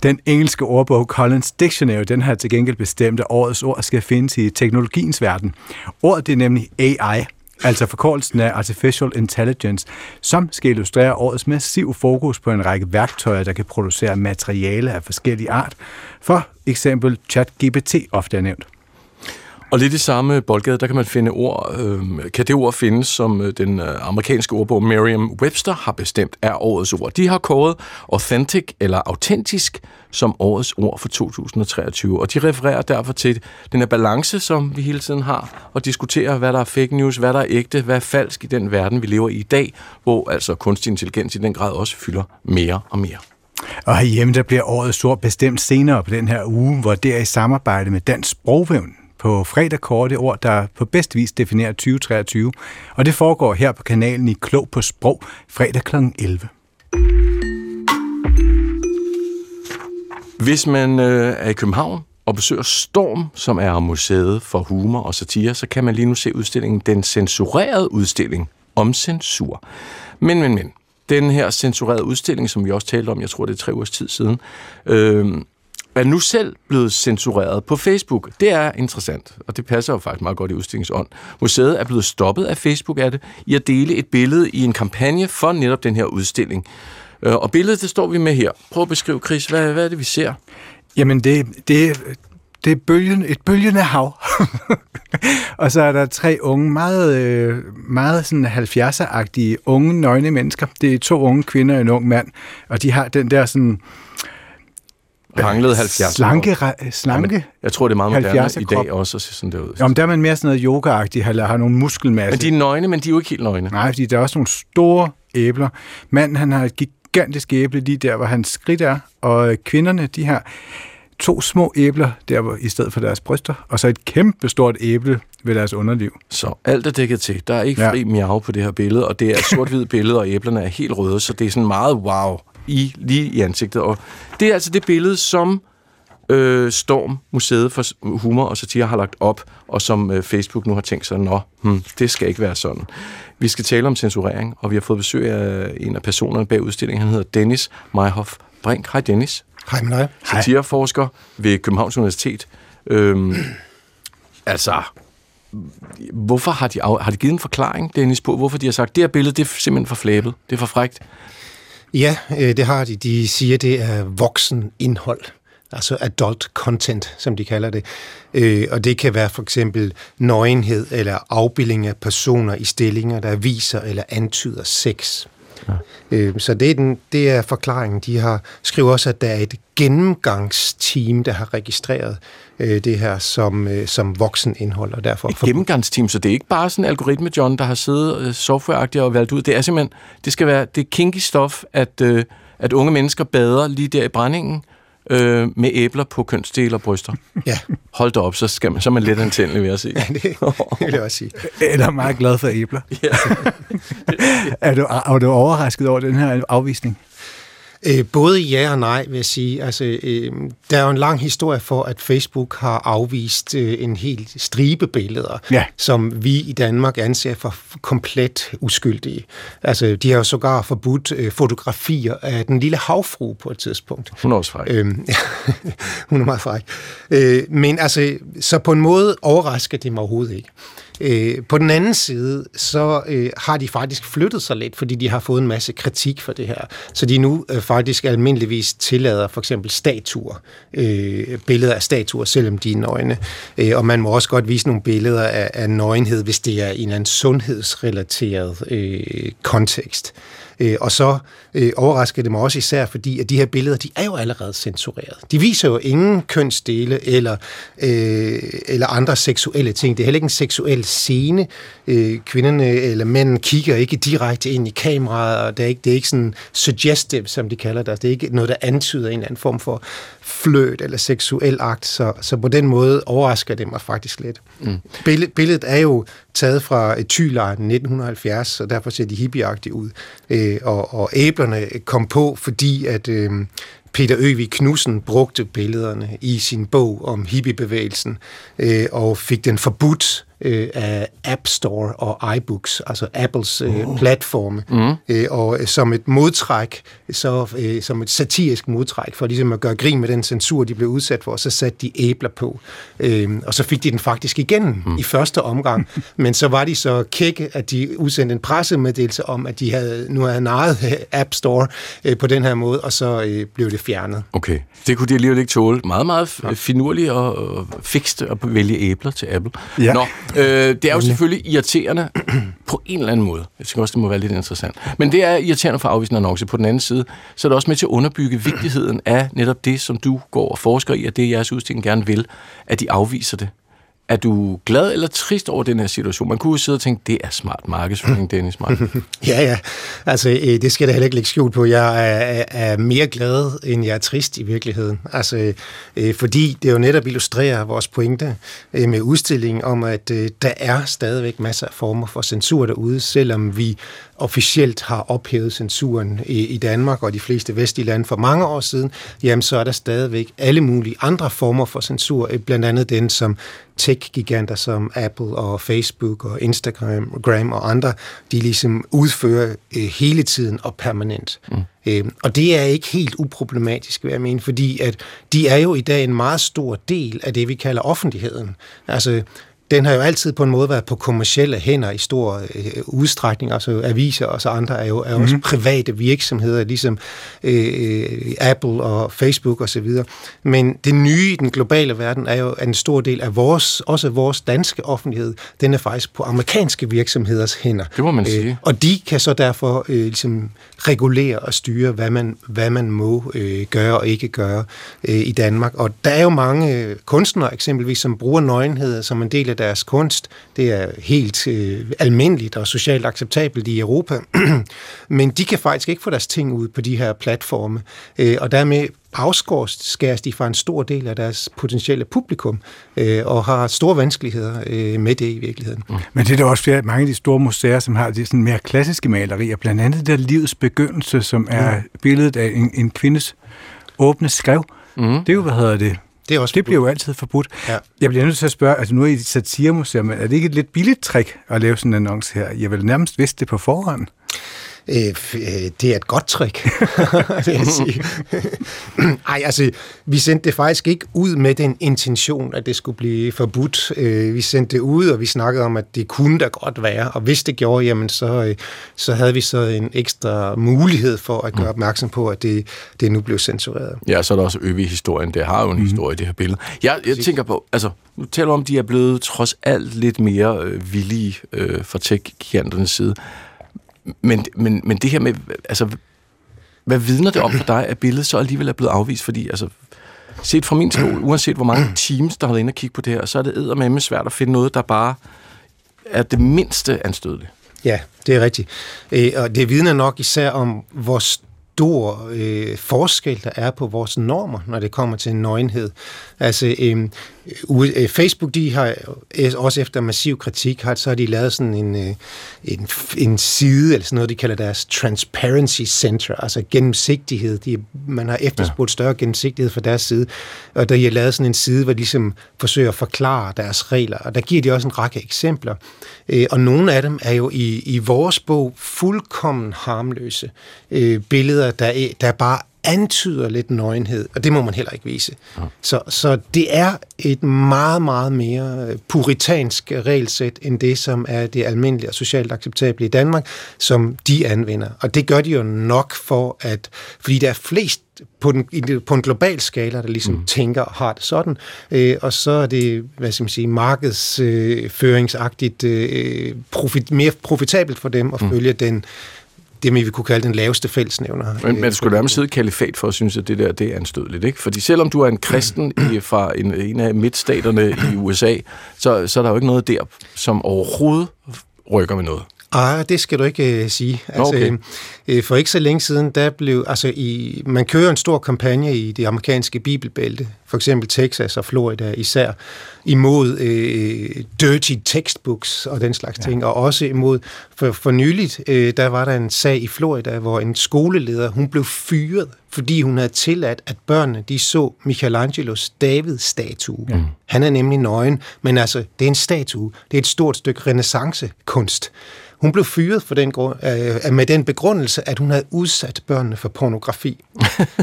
Den engelske ordbog Collins Dictionary, den har til gengæld bestemt, at årets ord skal findes i teknologiens verden. Ordet det er nemlig AI, altså forkortelsen af Artificial Intelligence, som skal illustrere årets massiv fokus på en række værktøjer, der kan producere materiale af forskellige art. For eksempel ChatGPT ofte er nævnt. Og lidt i samme boldgade, der kan man finde ord, øh, kan det ord findes, som øh, den øh, amerikanske ordbog Merriam-Webster har bestemt er årets ord. De har kåret authentic eller autentisk som årets ord for 2023, og de refererer derfor til den her balance, som vi hele tiden har, og diskuterer, hvad der er fake news, hvad der er ægte, hvad er falsk i den verden, vi lever i i dag, hvor altså kunstig intelligens i den grad også fylder mere og mere. Og herhjemme, der bliver årets ord bestemt senere på den her uge, hvor det er i samarbejde med Dansk Sprogvævn på fredag korte det ord, der på bedst vis definerer 2023, og det foregår her på kanalen i Klog på Sprog fredag kl. 11. Hvis man øh, er i København og besøger Storm, som er museet for humor og satire, så kan man lige nu se udstillingen Den Censurerede Udstilling om censur. Men, men, men, den her censurerede udstilling, som vi også talte om, jeg tror det er tre ugers tid siden, øh, er nu selv blevet censureret på Facebook. Det er interessant, og det passer jo faktisk meget godt i udstillingsånd. Museet er blevet stoppet af Facebook af det, i at dele et billede i en kampagne for netop den her udstilling. Øh, og billedet, det står vi med her. Prøv at beskrive, Chris, hvad, hvad er det, vi ser? Jamen, det, det, det er bølgen, et bølgende hav. <laughs> og så er der tre unge, meget, øh, meget sådan 70'er-agtige unge, nøgne mennesker. Det er to unge kvinder og en ung mand, og de har den der sådan Manglet 70 slanke, slanke Jamen, jeg tror, det er meget moderne i dag også at se sådan der ud. Jamen, der er man mere sådan noget yoga-agtigt, eller har nogle muskelmasse. Men de er nøgne, men de er jo ikke helt nøgne. Nej, fordi der er også nogle store æbler. Manden, han har et gigantisk æble lige der, hvor hans skridt er, og kvinderne, de har to små æbler der hvor, i stedet for deres bryster, og så et kæmpe stort æble ved deres underliv. Så alt er dækket til. Der er ikke fri ja. miau på det her billede, og det er sort-hvid billede, og æblerne er helt røde, så det er sådan meget wow i, lige i ansigtet. Og det er altså det billede, som øh, Storm, Museet for Humor og Satire, har lagt op, og som øh, Facebook nu har tænkt sig, nå, hmm, det skal ikke være sådan. Vi skal tale om censurering, og vi har fået besøg af en af personerne bag udstillingen. Han hedder Dennis Meyhoff Brink. Hej Dennis. Hej med dig. Satireforsker ved Københavns Universitet. Øhm, altså, hvorfor har de, har de givet en forklaring, Dennis, på, hvorfor de har sagt, det her billede, det er simpelthen for flæbet, det er for frægt? Ja, øh, det har de. De siger, det er voksen indhold altså adult content, som de kalder det. Øh, og det kan være for eksempel nøgenhed eller afbildning af personer i stillinger, der viser eller antyder sex. Ja. Øh, så det er, den, det er forklaringen. De har skrevet også, at der er et gennemgangsteam, der har registreret øh, det her som, øh, som voksen indhold. Og derfor et gennemgangsteam, så det er ikke bare sådan en algoritme, John, der har siddet øh, softwareagtigt og valgt ud. Det er simpelthen, det skal være, det kinky stof, at, øh, at unge mennesker bader lige der i brændingen, øh, med æbler på kønsdele og bryster. Ja. Hold da op, så, skal man, så er man lidt antændelig, vil jeg sige. <laughs> Ja, det, det vil jeg også sige. Eller meget glad for æbler. Ja. <laughs> er, du, er du overrasket over den her afvisning? Øh, både ja og nej, vil jeg sige. Altså, øh, der er jo en lang historie for, at Facebook har afvist øh, en helt stribe billeder, ja. som vi i Danmark anser for komplet uskyldige. Altså, de har jo sågar forbudt øh, fotografier af den lille havfru på et tidspunkt. Hun er også fræk. Øh, <laughs> hun er meget fræk. Øh, men altså, så på en måde overrasker det mig overhovedet ikke. Øh, på den anden side, så øh, har de faktisk flyttet sig lidt, fordi de har fået en masse kritik for det her. Så de nu øh, faktisk almindeligvis tillader for eksempel statuer, øh, billeder af statuer, selvom de er nøgne. Øh, og man må også godt vise nogle billeder af, af nøgenhed, hvis det er i en eller anden sundhedsrelateret øh, kontekst. Øh, og så øh, overrasker det mig også især, fordi at de her billeder, de er jo allerede censureret. De viser jo ingen kønsdele eller, øh, eller andre seksuelle ting. Det er heller ikke en seksuel scene. Øh, kvinderne eller mændene kigger ikke direkte ind i kameraet, og det er ikke, det er ikke sådan suggestive, som de kalder det. Det er ikke noget, der antyder en eller anden form for fløt eller seksuel akt, så, så på den måde overrasker det mig faktisk lidt. Mm. Billedet, billedet er jo taget fra et Thylejren 1970, så derfor ser de hippieagtige ud. Øh, Øh, og, og æblerne kom på, fordi at øh, Peter Øvig Knudsen brugte billederne i sin bog om hippiebevægelsen øh, og fik den forbudt øh, af App Store og iBooks, altså Apples øh, oh. platforme, mm. øh, og som et modtræk, så øh, som et satirisk modtræk, for ligesom at gøre grin med den censur, de blev udsat for, så satte de æbler på. Øh, og så fik de den faktisk igen mm. i første omgang, <laughs> men så var de så kække, at de udsendte en pressemeddelelse om, at de havde nu havde naret <laughs> App Store øh, på den her måde, og så øh, blev det fjernet. Okay, det kunne de alligevel ikke tåle. Meget, meget finurligt og, og fikst at vælge æbler til Apple. Ja. Nå, Øh, det er jo selvfølgelig irriterende <clears throat> på en eller anden måde. Jeg synes også, det må være lidt interessant. Men det er irriterende for afvisende annonce. På den anden side, så er det også med til at underbygge vigtigheden af netop det, som du går og forsker i, og det jeres udstilling gerne vil, at de afviser det. Er du glad eller trist over den her situation? Man kunne jo sidde og tænke, det er smart markedsføring, Dennis Mark. <laughs> ja, ja. Altså, øh, det skal jeg heller ikke lægge skjult på. Jeg er, er mere glad, end jeg er trist i virkeligheden. Altså, øh, fordi det jo netop illustrerer vores pointe øh, med udstillingen om, at der er stadigvæk masser af former for censur derude, selvom vi officielt har ophævet censuren i, i Danmark og de fleste vestlige lande for mange år siden, jamen så er der stadigvæk alle mulige andre former for censur, blandt andet den, som tech tech-giganter som Apple og Facebook og Instagram Gram og andre, de ligesom udfører øh, hele tiden og permanent. Mm. Øh, og det er ikke helt uproblematisk, vil jeg mene, fordi at de er jo i dag en meget stor del af det, vi kalder offentligheden. Altså, den har jo altid på en måde været på kommersielle hænder i stor øh, udstrækning. Altså aviser og så andre er jo er også mm. private virksomheder, ligesom øh, Apple og Facebook og så videre. Men det nye i den globale verden er jo, at en stor del af vores, også vores danske offentlighed, den er faktisk på amerikanske virksomheders hænder. Det må man sige. Øh, og de kan så derfor øh, ligesom regulere og styre, hvad man, hvad man må øh, gøre og ikke gøre øh, i Danmark. Og der er jo mange kunstnere eksempelvis, som bruger nøgenhed som en del af deres kunst. Det er helt øh, almindeligt og socialt acceptabelt i Europa. <clears throat> Men de kan faktisk ikke få deres ting ud på de her platforme. Øh, og dermed afskåres de fra en stor del af deres potentielle publikum, øh, og har store vanskeligheder øh, med det i virkeligheden. Mm. Men det er der også flere, mange af de store museer, som har de sådan mere klassiske malerier, blandt andet det der livets begyndelse, som er mm. billedet af en, en kvindes åbne skrev. Mm. Det er jo, hvad hedder det, det, er også det bliver jo altid forbudt. Ja. Jeg bliver nødt til at spørge, altså nu er I satiremuseum, men er det ikke et lidt billigt trick at lave sådan en annonce her? Jeg vil nærmest vidste det på forhånd. Øh, øh, det er et godt trick, <laughs> vil jeg sige. <laughs> Ej, altså, vi sendte det faktisk ikke ud med den intention, at det skulle blive forbudt. Øh, vi sendte det ud, og vi snakkede om, at det kunne da godt være, og hvis det gjorde, jamen så, så havde vi så en ekstra mulighed for at gøre mm. opmærksom på, at det, det nu blev censureret. Ja, så er der også øvig historien. Det har jo en mm. historie, det her billede. Jeg, jeg tænker på, altså, nu taler om, at de er blevet trods alt lidt mere øh, villige øh, fra tech-giganternes side. Men, men, men det her med, altså, hvad vidner det om for dig, at billedet så alligevel er blevet afvist? Fordi, altså, set fra min stol, uanset hvor mange teams, der har været inde og kigge på det her, så er det eddermame svært at finde noget, der bare er det mindste anstødeligt. Ja, det er rigtigt. Øh, og det vidner nok især om, hvor stor øh, forskel, der er på vores normer, når det kommer til nøgenhed. Altså, øh, Facebook, de har øh, også efter massiv kritik, har, så har de lavet sådan en, øh, en, en side, eller sådan noget, de kalder deres Transparency Center, altså gennemsigtighed. De, man har efterspurgt større gennemsigtighed fra deres side, og der har lavet sådan en side, hvor de ligesom forsøger at forklare deres regler, og der giver de også en række eksempler. Øh, og nogle af dem er jo i, i vores bog fuldkommen harmløse øh, billeder, der, der bare antyder lidt nøgenhed, og det må man heller ikke vise. Ja. Så, så det er et meget, meget mere puritansk regelsæt, end det, som er det almindelige og socialt acceptable i Danmark, som de anvender. Og det gør de jo nok for, at fordi der er flest på, den, på en global skala, der ligesom mm. tænker og har det sådan, øh, og så er det, hvad skal man sige, markedsføringsagtigt øh, profit, mere profitabelt for dem at mm. følge den det, vi kunne kalde den laveste fællesnævner. Men man skulle nærmest sidde kalifat for at synes, at det der det er anstødeligt. Ikke? Fordi selvom du er en kristen i, fra en, en af midtstaterne i USA, så, så er der jo ikke noget der, som overhovedet rykker med noget. Ah, det skal du ikke uh, sige. Altså, okay. øh, for ikke så længe siden, der blev, altså i, man kører en stor kampagne i det amerikanske bibelbælte, for eksempel Texas og Florida især, imod øh, dirty textbooks og den slags ja. ting, og også imod, for, for nyligt, øh, der var der en sag i Florida, hvor en skoleleder, hun blev fyret, fordi hun havde tilladt, at børnene, de så Michelangelos David-statue. Ja. Han er nemlig nøgen, men altså, det er en statue, det er et stort stykke renaissancekunst. Hun blev fyret for den grund, øh, med den begrundelse, at hun havde udsat børnene for pornografi.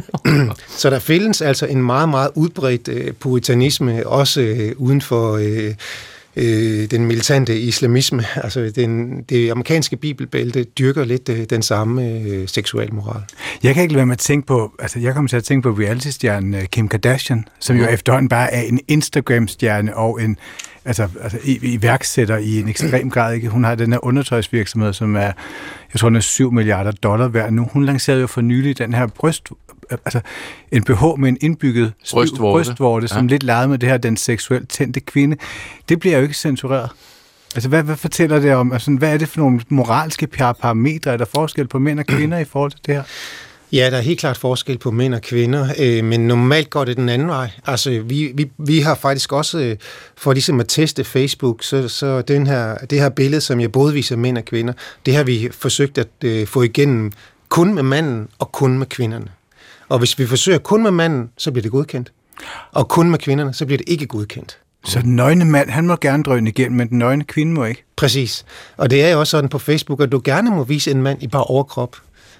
<laughs> så der findes altså en meget, meget udbredt øh, puritanisme, også øh, uden for øh, øh, den militante islamisme. <laughs> Altså den, det amerikanske bibelbælte dyrker lidt øh, den samme øh, seksuel moral. Jeg kan ikke lade være med at tænke på, altså jeg kommer til at tænke på reality-stjernen øh, Kim Kardashian, som jo efterhånden bare er en Instagram-stjerne og en altså, altså iværksætter i en ekstrem <clears throat> grad. Ikke? Hun har den her undertøjsvirksomhed, som er, jeg tror, den er 7 milliarder dollar værd nu. Hun lancerede jo for nylig den her bryst, altså en BH med en indbygget brystvorte, brystvorte ja. som lidt legede med det her, den seksuelt tændte kvinde. Det bliver jo ikke censureret. Altså, hvad, hvad fortæller det om? Altså, hvad er det for nogle moralske parametre? Er der forskel på mænd og kvinder i forhold til det her? Ja, der er helt klart forskel på mænd og kvinder, øh, men normalt går det den anden vej. Altså, vi, vi, vi har faktisk også, øh, for ligesom at teste Facebook, så, så den her, det her billede, som jeg både viser mænd og kvinder, det har vi forsøgt at øh, få igennem kun med manden og kun med kvinderne. Og hvis vi forsøger kun med manden, så bliver det godkendt. Og kun med kvinderne, så bliver det ikke godkendt. Så den nøgne mand, han må gerne drøne igennem, men den nøgne kvinde må ikke? Præcis. Og det er jo også sådan på Facebook, at du gerne må vise en mand i bare overkrop,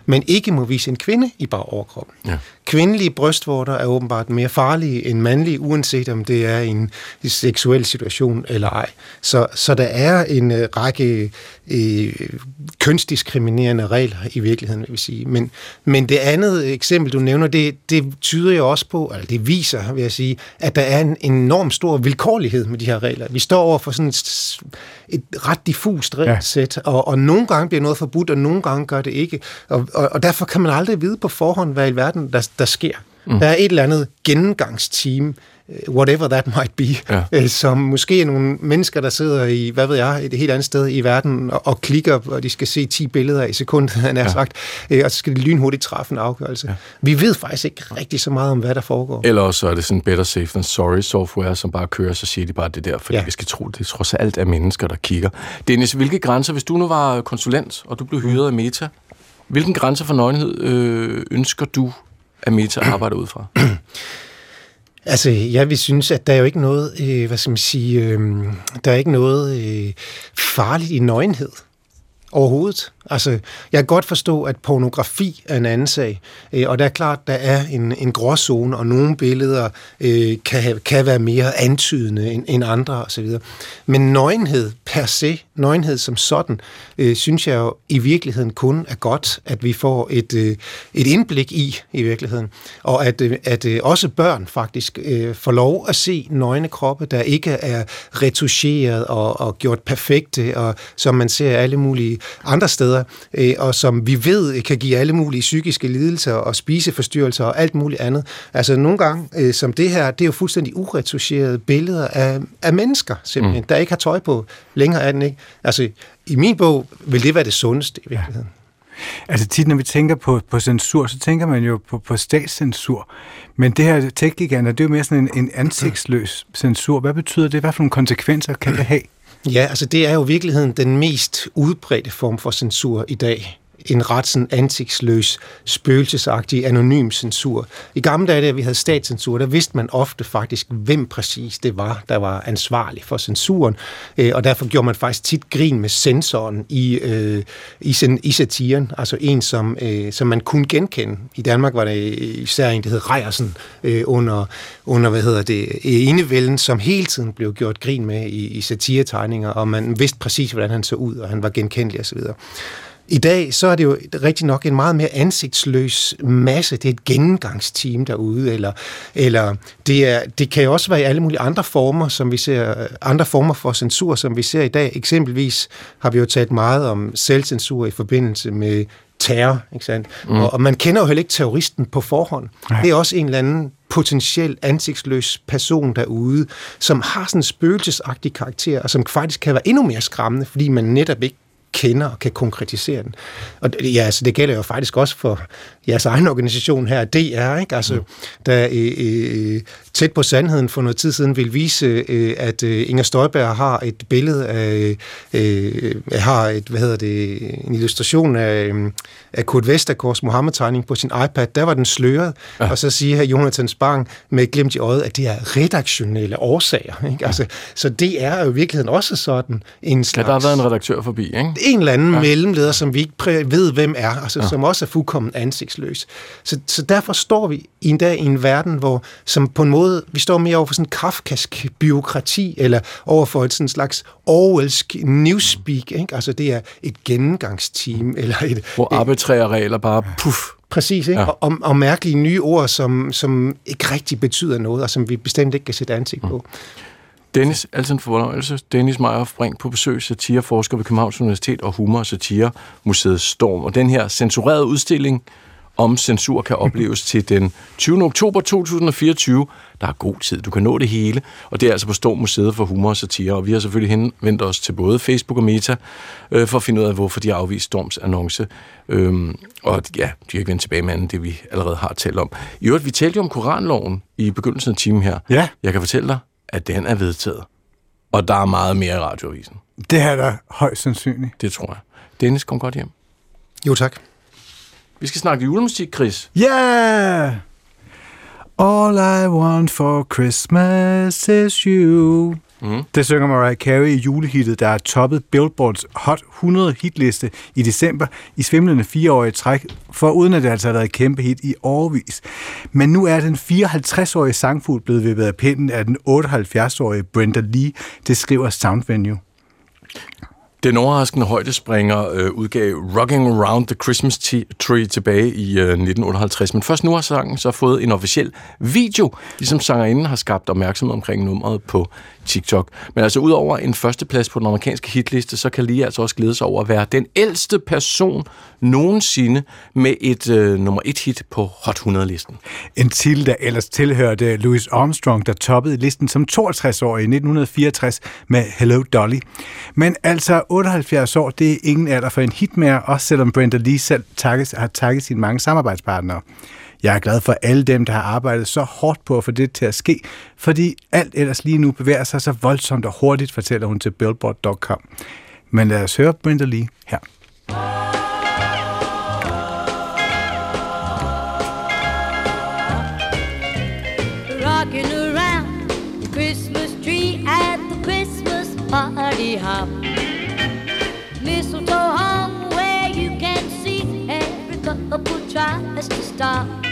men ikke må vise en kvinde i bare overkrop. Ja. Kvindelige brystvorter er åbenbart mere farlige end mandlige, uanset om det er en seksuel situation eller ej. Så, så der er en uh, række uh, kønsdiskriminerende regler i virkeligheden, vil jeg sige. Men, men det andet eksempel, du nævner, det, det tyder jo også på, eller det viser, vil jeg sige, at der er en enorm stor vilkårlighed med de her regler. Vi står over for sådan et, et ret diffust regelsæt, ja. og, og nogle gange bliver noget forbudt, og nogle gange gør det ikke. Og, og, og derfor kan man aldrig vide på forhånd, hvad i verden der, der sker. Mm. Der er et eller andet gennemgangsteam, øh, whatever that might be, ja. Øh, som måske er nogle mennesker, der sidder i, hvad ved jeg, et helt andet sted i verden og, og klikker, og de skal se 10 billeder i sekundet, han har ja. sagt, øh, og så skal de lynhurtigt træffe en afgørelse. Ja. Vi ved faktisk ikke rigtig så meget om, hvad der foregår. Eller så er det sådan better safe than sorry software, som bare kører, så siger de bare det der, fordi ja. vi skal tro, det trods alt er mennesker, der kigger. Dennis, hvilke grænser, hvis du nu var konsulent, og du blev hyret af Meta, hvilken grænser for nøgenhed øh, ønsker du at <clears throat> Meta arbejder ud fra? <clears throat> Altså, ja, vi synes, at der er jo ikke noget, øh, hvad skal man sige, øh, der er ikke noget øh, farligt i nøgenhed overhovedet. Altså, jeg kan godt forstå, at pornografi er en anden sag, øh, og det er klart, der er en, en gråzone, og nogle billeder øh, kan, have, kan være mere antydende end, end andre osv. Men nøgenhed per se, nøgenhed som sådan, øh, synes jeg jo i virkeligheden kun er godt, at vi får et, øh, et indblik i, i virkeligheden. Og at, øh, at øh, også børn faktisk øh, får lov at se nøgne kroppe, der ikke er retuscheret og, og gjort perfekte, og som man ser alle mulige andre steder, øh, og som vi ved kan give alle mulige psykiske lidelser og spiseforstyrrelser og alt muligt andet. Altså nogle gange, øh, som det her, det er jo fuldstændig uretuscherede billeder af, af mennesker, simpelthen, mm. der ikke har tøj på. Længere er den ikke. Altså, i min bog vil det være det sundeste i virkeligheden. Ja. Altså tit, når vi tænker på, på censur, så tænker man jo på, på statscensur. Men det her tech det er jo mere sådan en, en ansigtsløs censur. Hvad betyder det? Hvad for nogle konsekvenser kan det have? Ja, altså det er jo i virkeligheden den mest udbredte form for censur i dag en ret sådan ansigtsløs, spøgelsesagtig, anonym censur. I gamle dage, da vi havde statscensur, der vidste man ofte faktisk, hvem præcis det var, der var ansvarlig for censuren, øh, og derfor gjorde man faktisk tit grin med censoren i, øh, i, i satiren, altså en, som, øh, som man kunne genkende. I Danmark var det især en, der hed Rejersen, øh, under, under, hvad hedder det, enevælden, som hele tiden blev gjort grin med i, i satiretegninger, og man vidste præcis, hvordan han så ud, og han var genkendelig osv. I dag så er det jo rigtig nok en meget mere ansigtsløs masse. Det er et gennemgangsteam derude, eller, eller det, er, det kan jo også være i alle mulige andre former, som vi ser, andre former for censur, som vi ser i dag. Eksempelvis har vi jo talt meget om selvcensur i forbindelse med terror, ikke sandt? Mm. Og, og man kender jo heller ikke terroristen på forhånd. Nej. Det er også en eller anden potentielt ansigtsløs person derude, som har sådan en spøgelsesagtig karakter, og som faktisk kan være endnu mere skræmmende, fordi man netop ikke kender og kan konkretisere den. Og ja, altså, det gælder jo faktisk også for jeres egen organisation her, DR, ikke? Altså, mm. der øh, øh, tæt på sandheden for noget tid siden vil vise, øh, at øh, Inger Støjberg har et billede af, øh, har et, hvad hedder det, en illustration af, øh, af Kurt Vestergaards Mohammed-tegning på sin iPad. Der var den sløret, ja. og så siger her Jonathan Spang med glimt i øjet, at det er redaktionelle årsager. Ikke? Altså, så det er jo i virkeligheden også sådan en slags... Ja, der har været en redaktør forbi, ikke? En eller anden ja. mellemleder, som vi ikke ved, hvem er, altså, ja. som også er fuldkommen ansigtsløs. Så, så derfor står vi i en dag i en verden, hvor som på en måde, vi står mere over for sådan en kafkask byråkrati, eller over for et sådan slags Orwellsk newspeak, ikke? Altså det er et gennemgangsteam, eller et... Hvor arbitrære regler bare puff, Præcis, ikke? Ja. Og, og mærkelige nye ord, som, som ikke rigtig betyder noget, og som vi bestemt ikke kan sætte ansigt på. Mm. Dennis, altid en fornøjelse. Dennis Meyer Brink på besøg, satireforsker ved Københavns Universitet og Humor- og Satiremuseet Storm. Og den her censurerede udstilling om censur kan opleves til den 20. oktober 2024. Der er god tid, du kan nå det hele, og det er altså på Storm Museet for Humor og Satire, og vi har selvfølgelig henvendt os til både Facebook og Meta, øh, for at finde ud af, hvorfor de har afvist Storms annonce. Øhm, og ja, de har ikke vendt tilbage med andet, det vi allerede har talt om. I øvrigt, vi talte jo om Koranloven i begyndelsen af timen her. Ja. Jeg kan fortælle dig, at den er vedtaget. Og der er meget mere i radioavisen. Det er der højst sandsynligt. Det tror jeg. Dennis, kom godt hjem. Jo, tak. Vi skal snakke julemusik, Chris. Yeah! All I want for Christmas is you. Mm. Det synger Mariah Carey i julehittet, der er toppet Billboards Hot 100 hitliste i december i svimlende fireårige træk, for uden at det altså har været et kæmpe hit i årvis. Men nu er den 54-årige sangfugl blevet vippet af pinden af den 78-årige Brenda Lee, det skriver Soundvenue. Den overraskende højdespringer øh, udgav Rocking Around the Christmas Tree tilbage i øh, 1958, men først nu har sangen så fået en officiel video, ligesom sangerinden har skabt opmærksomhed omkring nummeret på TikTok. Men altså udover en førsteplads på den amerikanske hitliste, så kan Lia altså også glæde sig over at være den ældste person nogensinde med et øh, nummer et hit på Hot 100-listen. En titel, der ellers tilhørte Louis Armstrong, der toppede listen som 62-årig i 1964 med Hello Dolly. Men altså 78 år, det er ingen alder for en hit mere, også selvom Brenda Lee selv takkes, har takket sine mange samarbejdspartnere. Jeg er glad for alle dem, der har arbejdet så hårdt på at få det til at ske, fordi alt ellers lige nu bevæger sig så voldsomt og hurtigt, fortæller hun til Billboard.com. Men lad os høre Brenda Lee her. Rocking around the Christmas tree at the Christmas party hop. Mistletoe hung where you can see every couple tries to stop.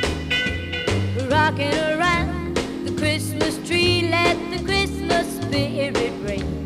Rocking around the Christmas tree, let the Christmas spirit ring.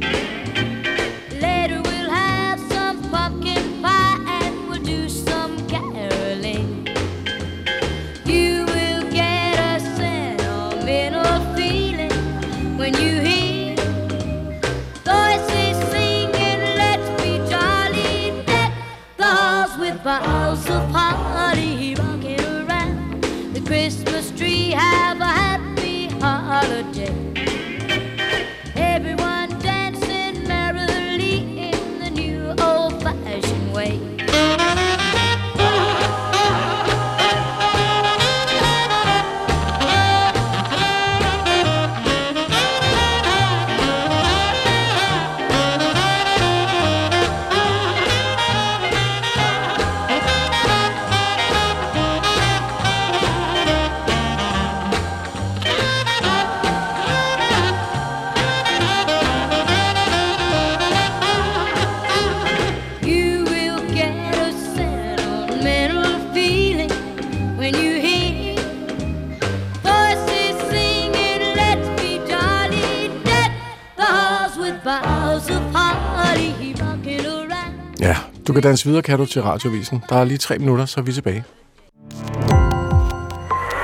Du kan danse videre, kan du, til radiovisen. Der er lige tre minutter, så er vi tilbage.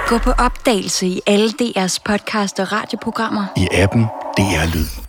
Gå på opdagelse i alle DR's podcast og radioprogrammer. I appen DR Lyd.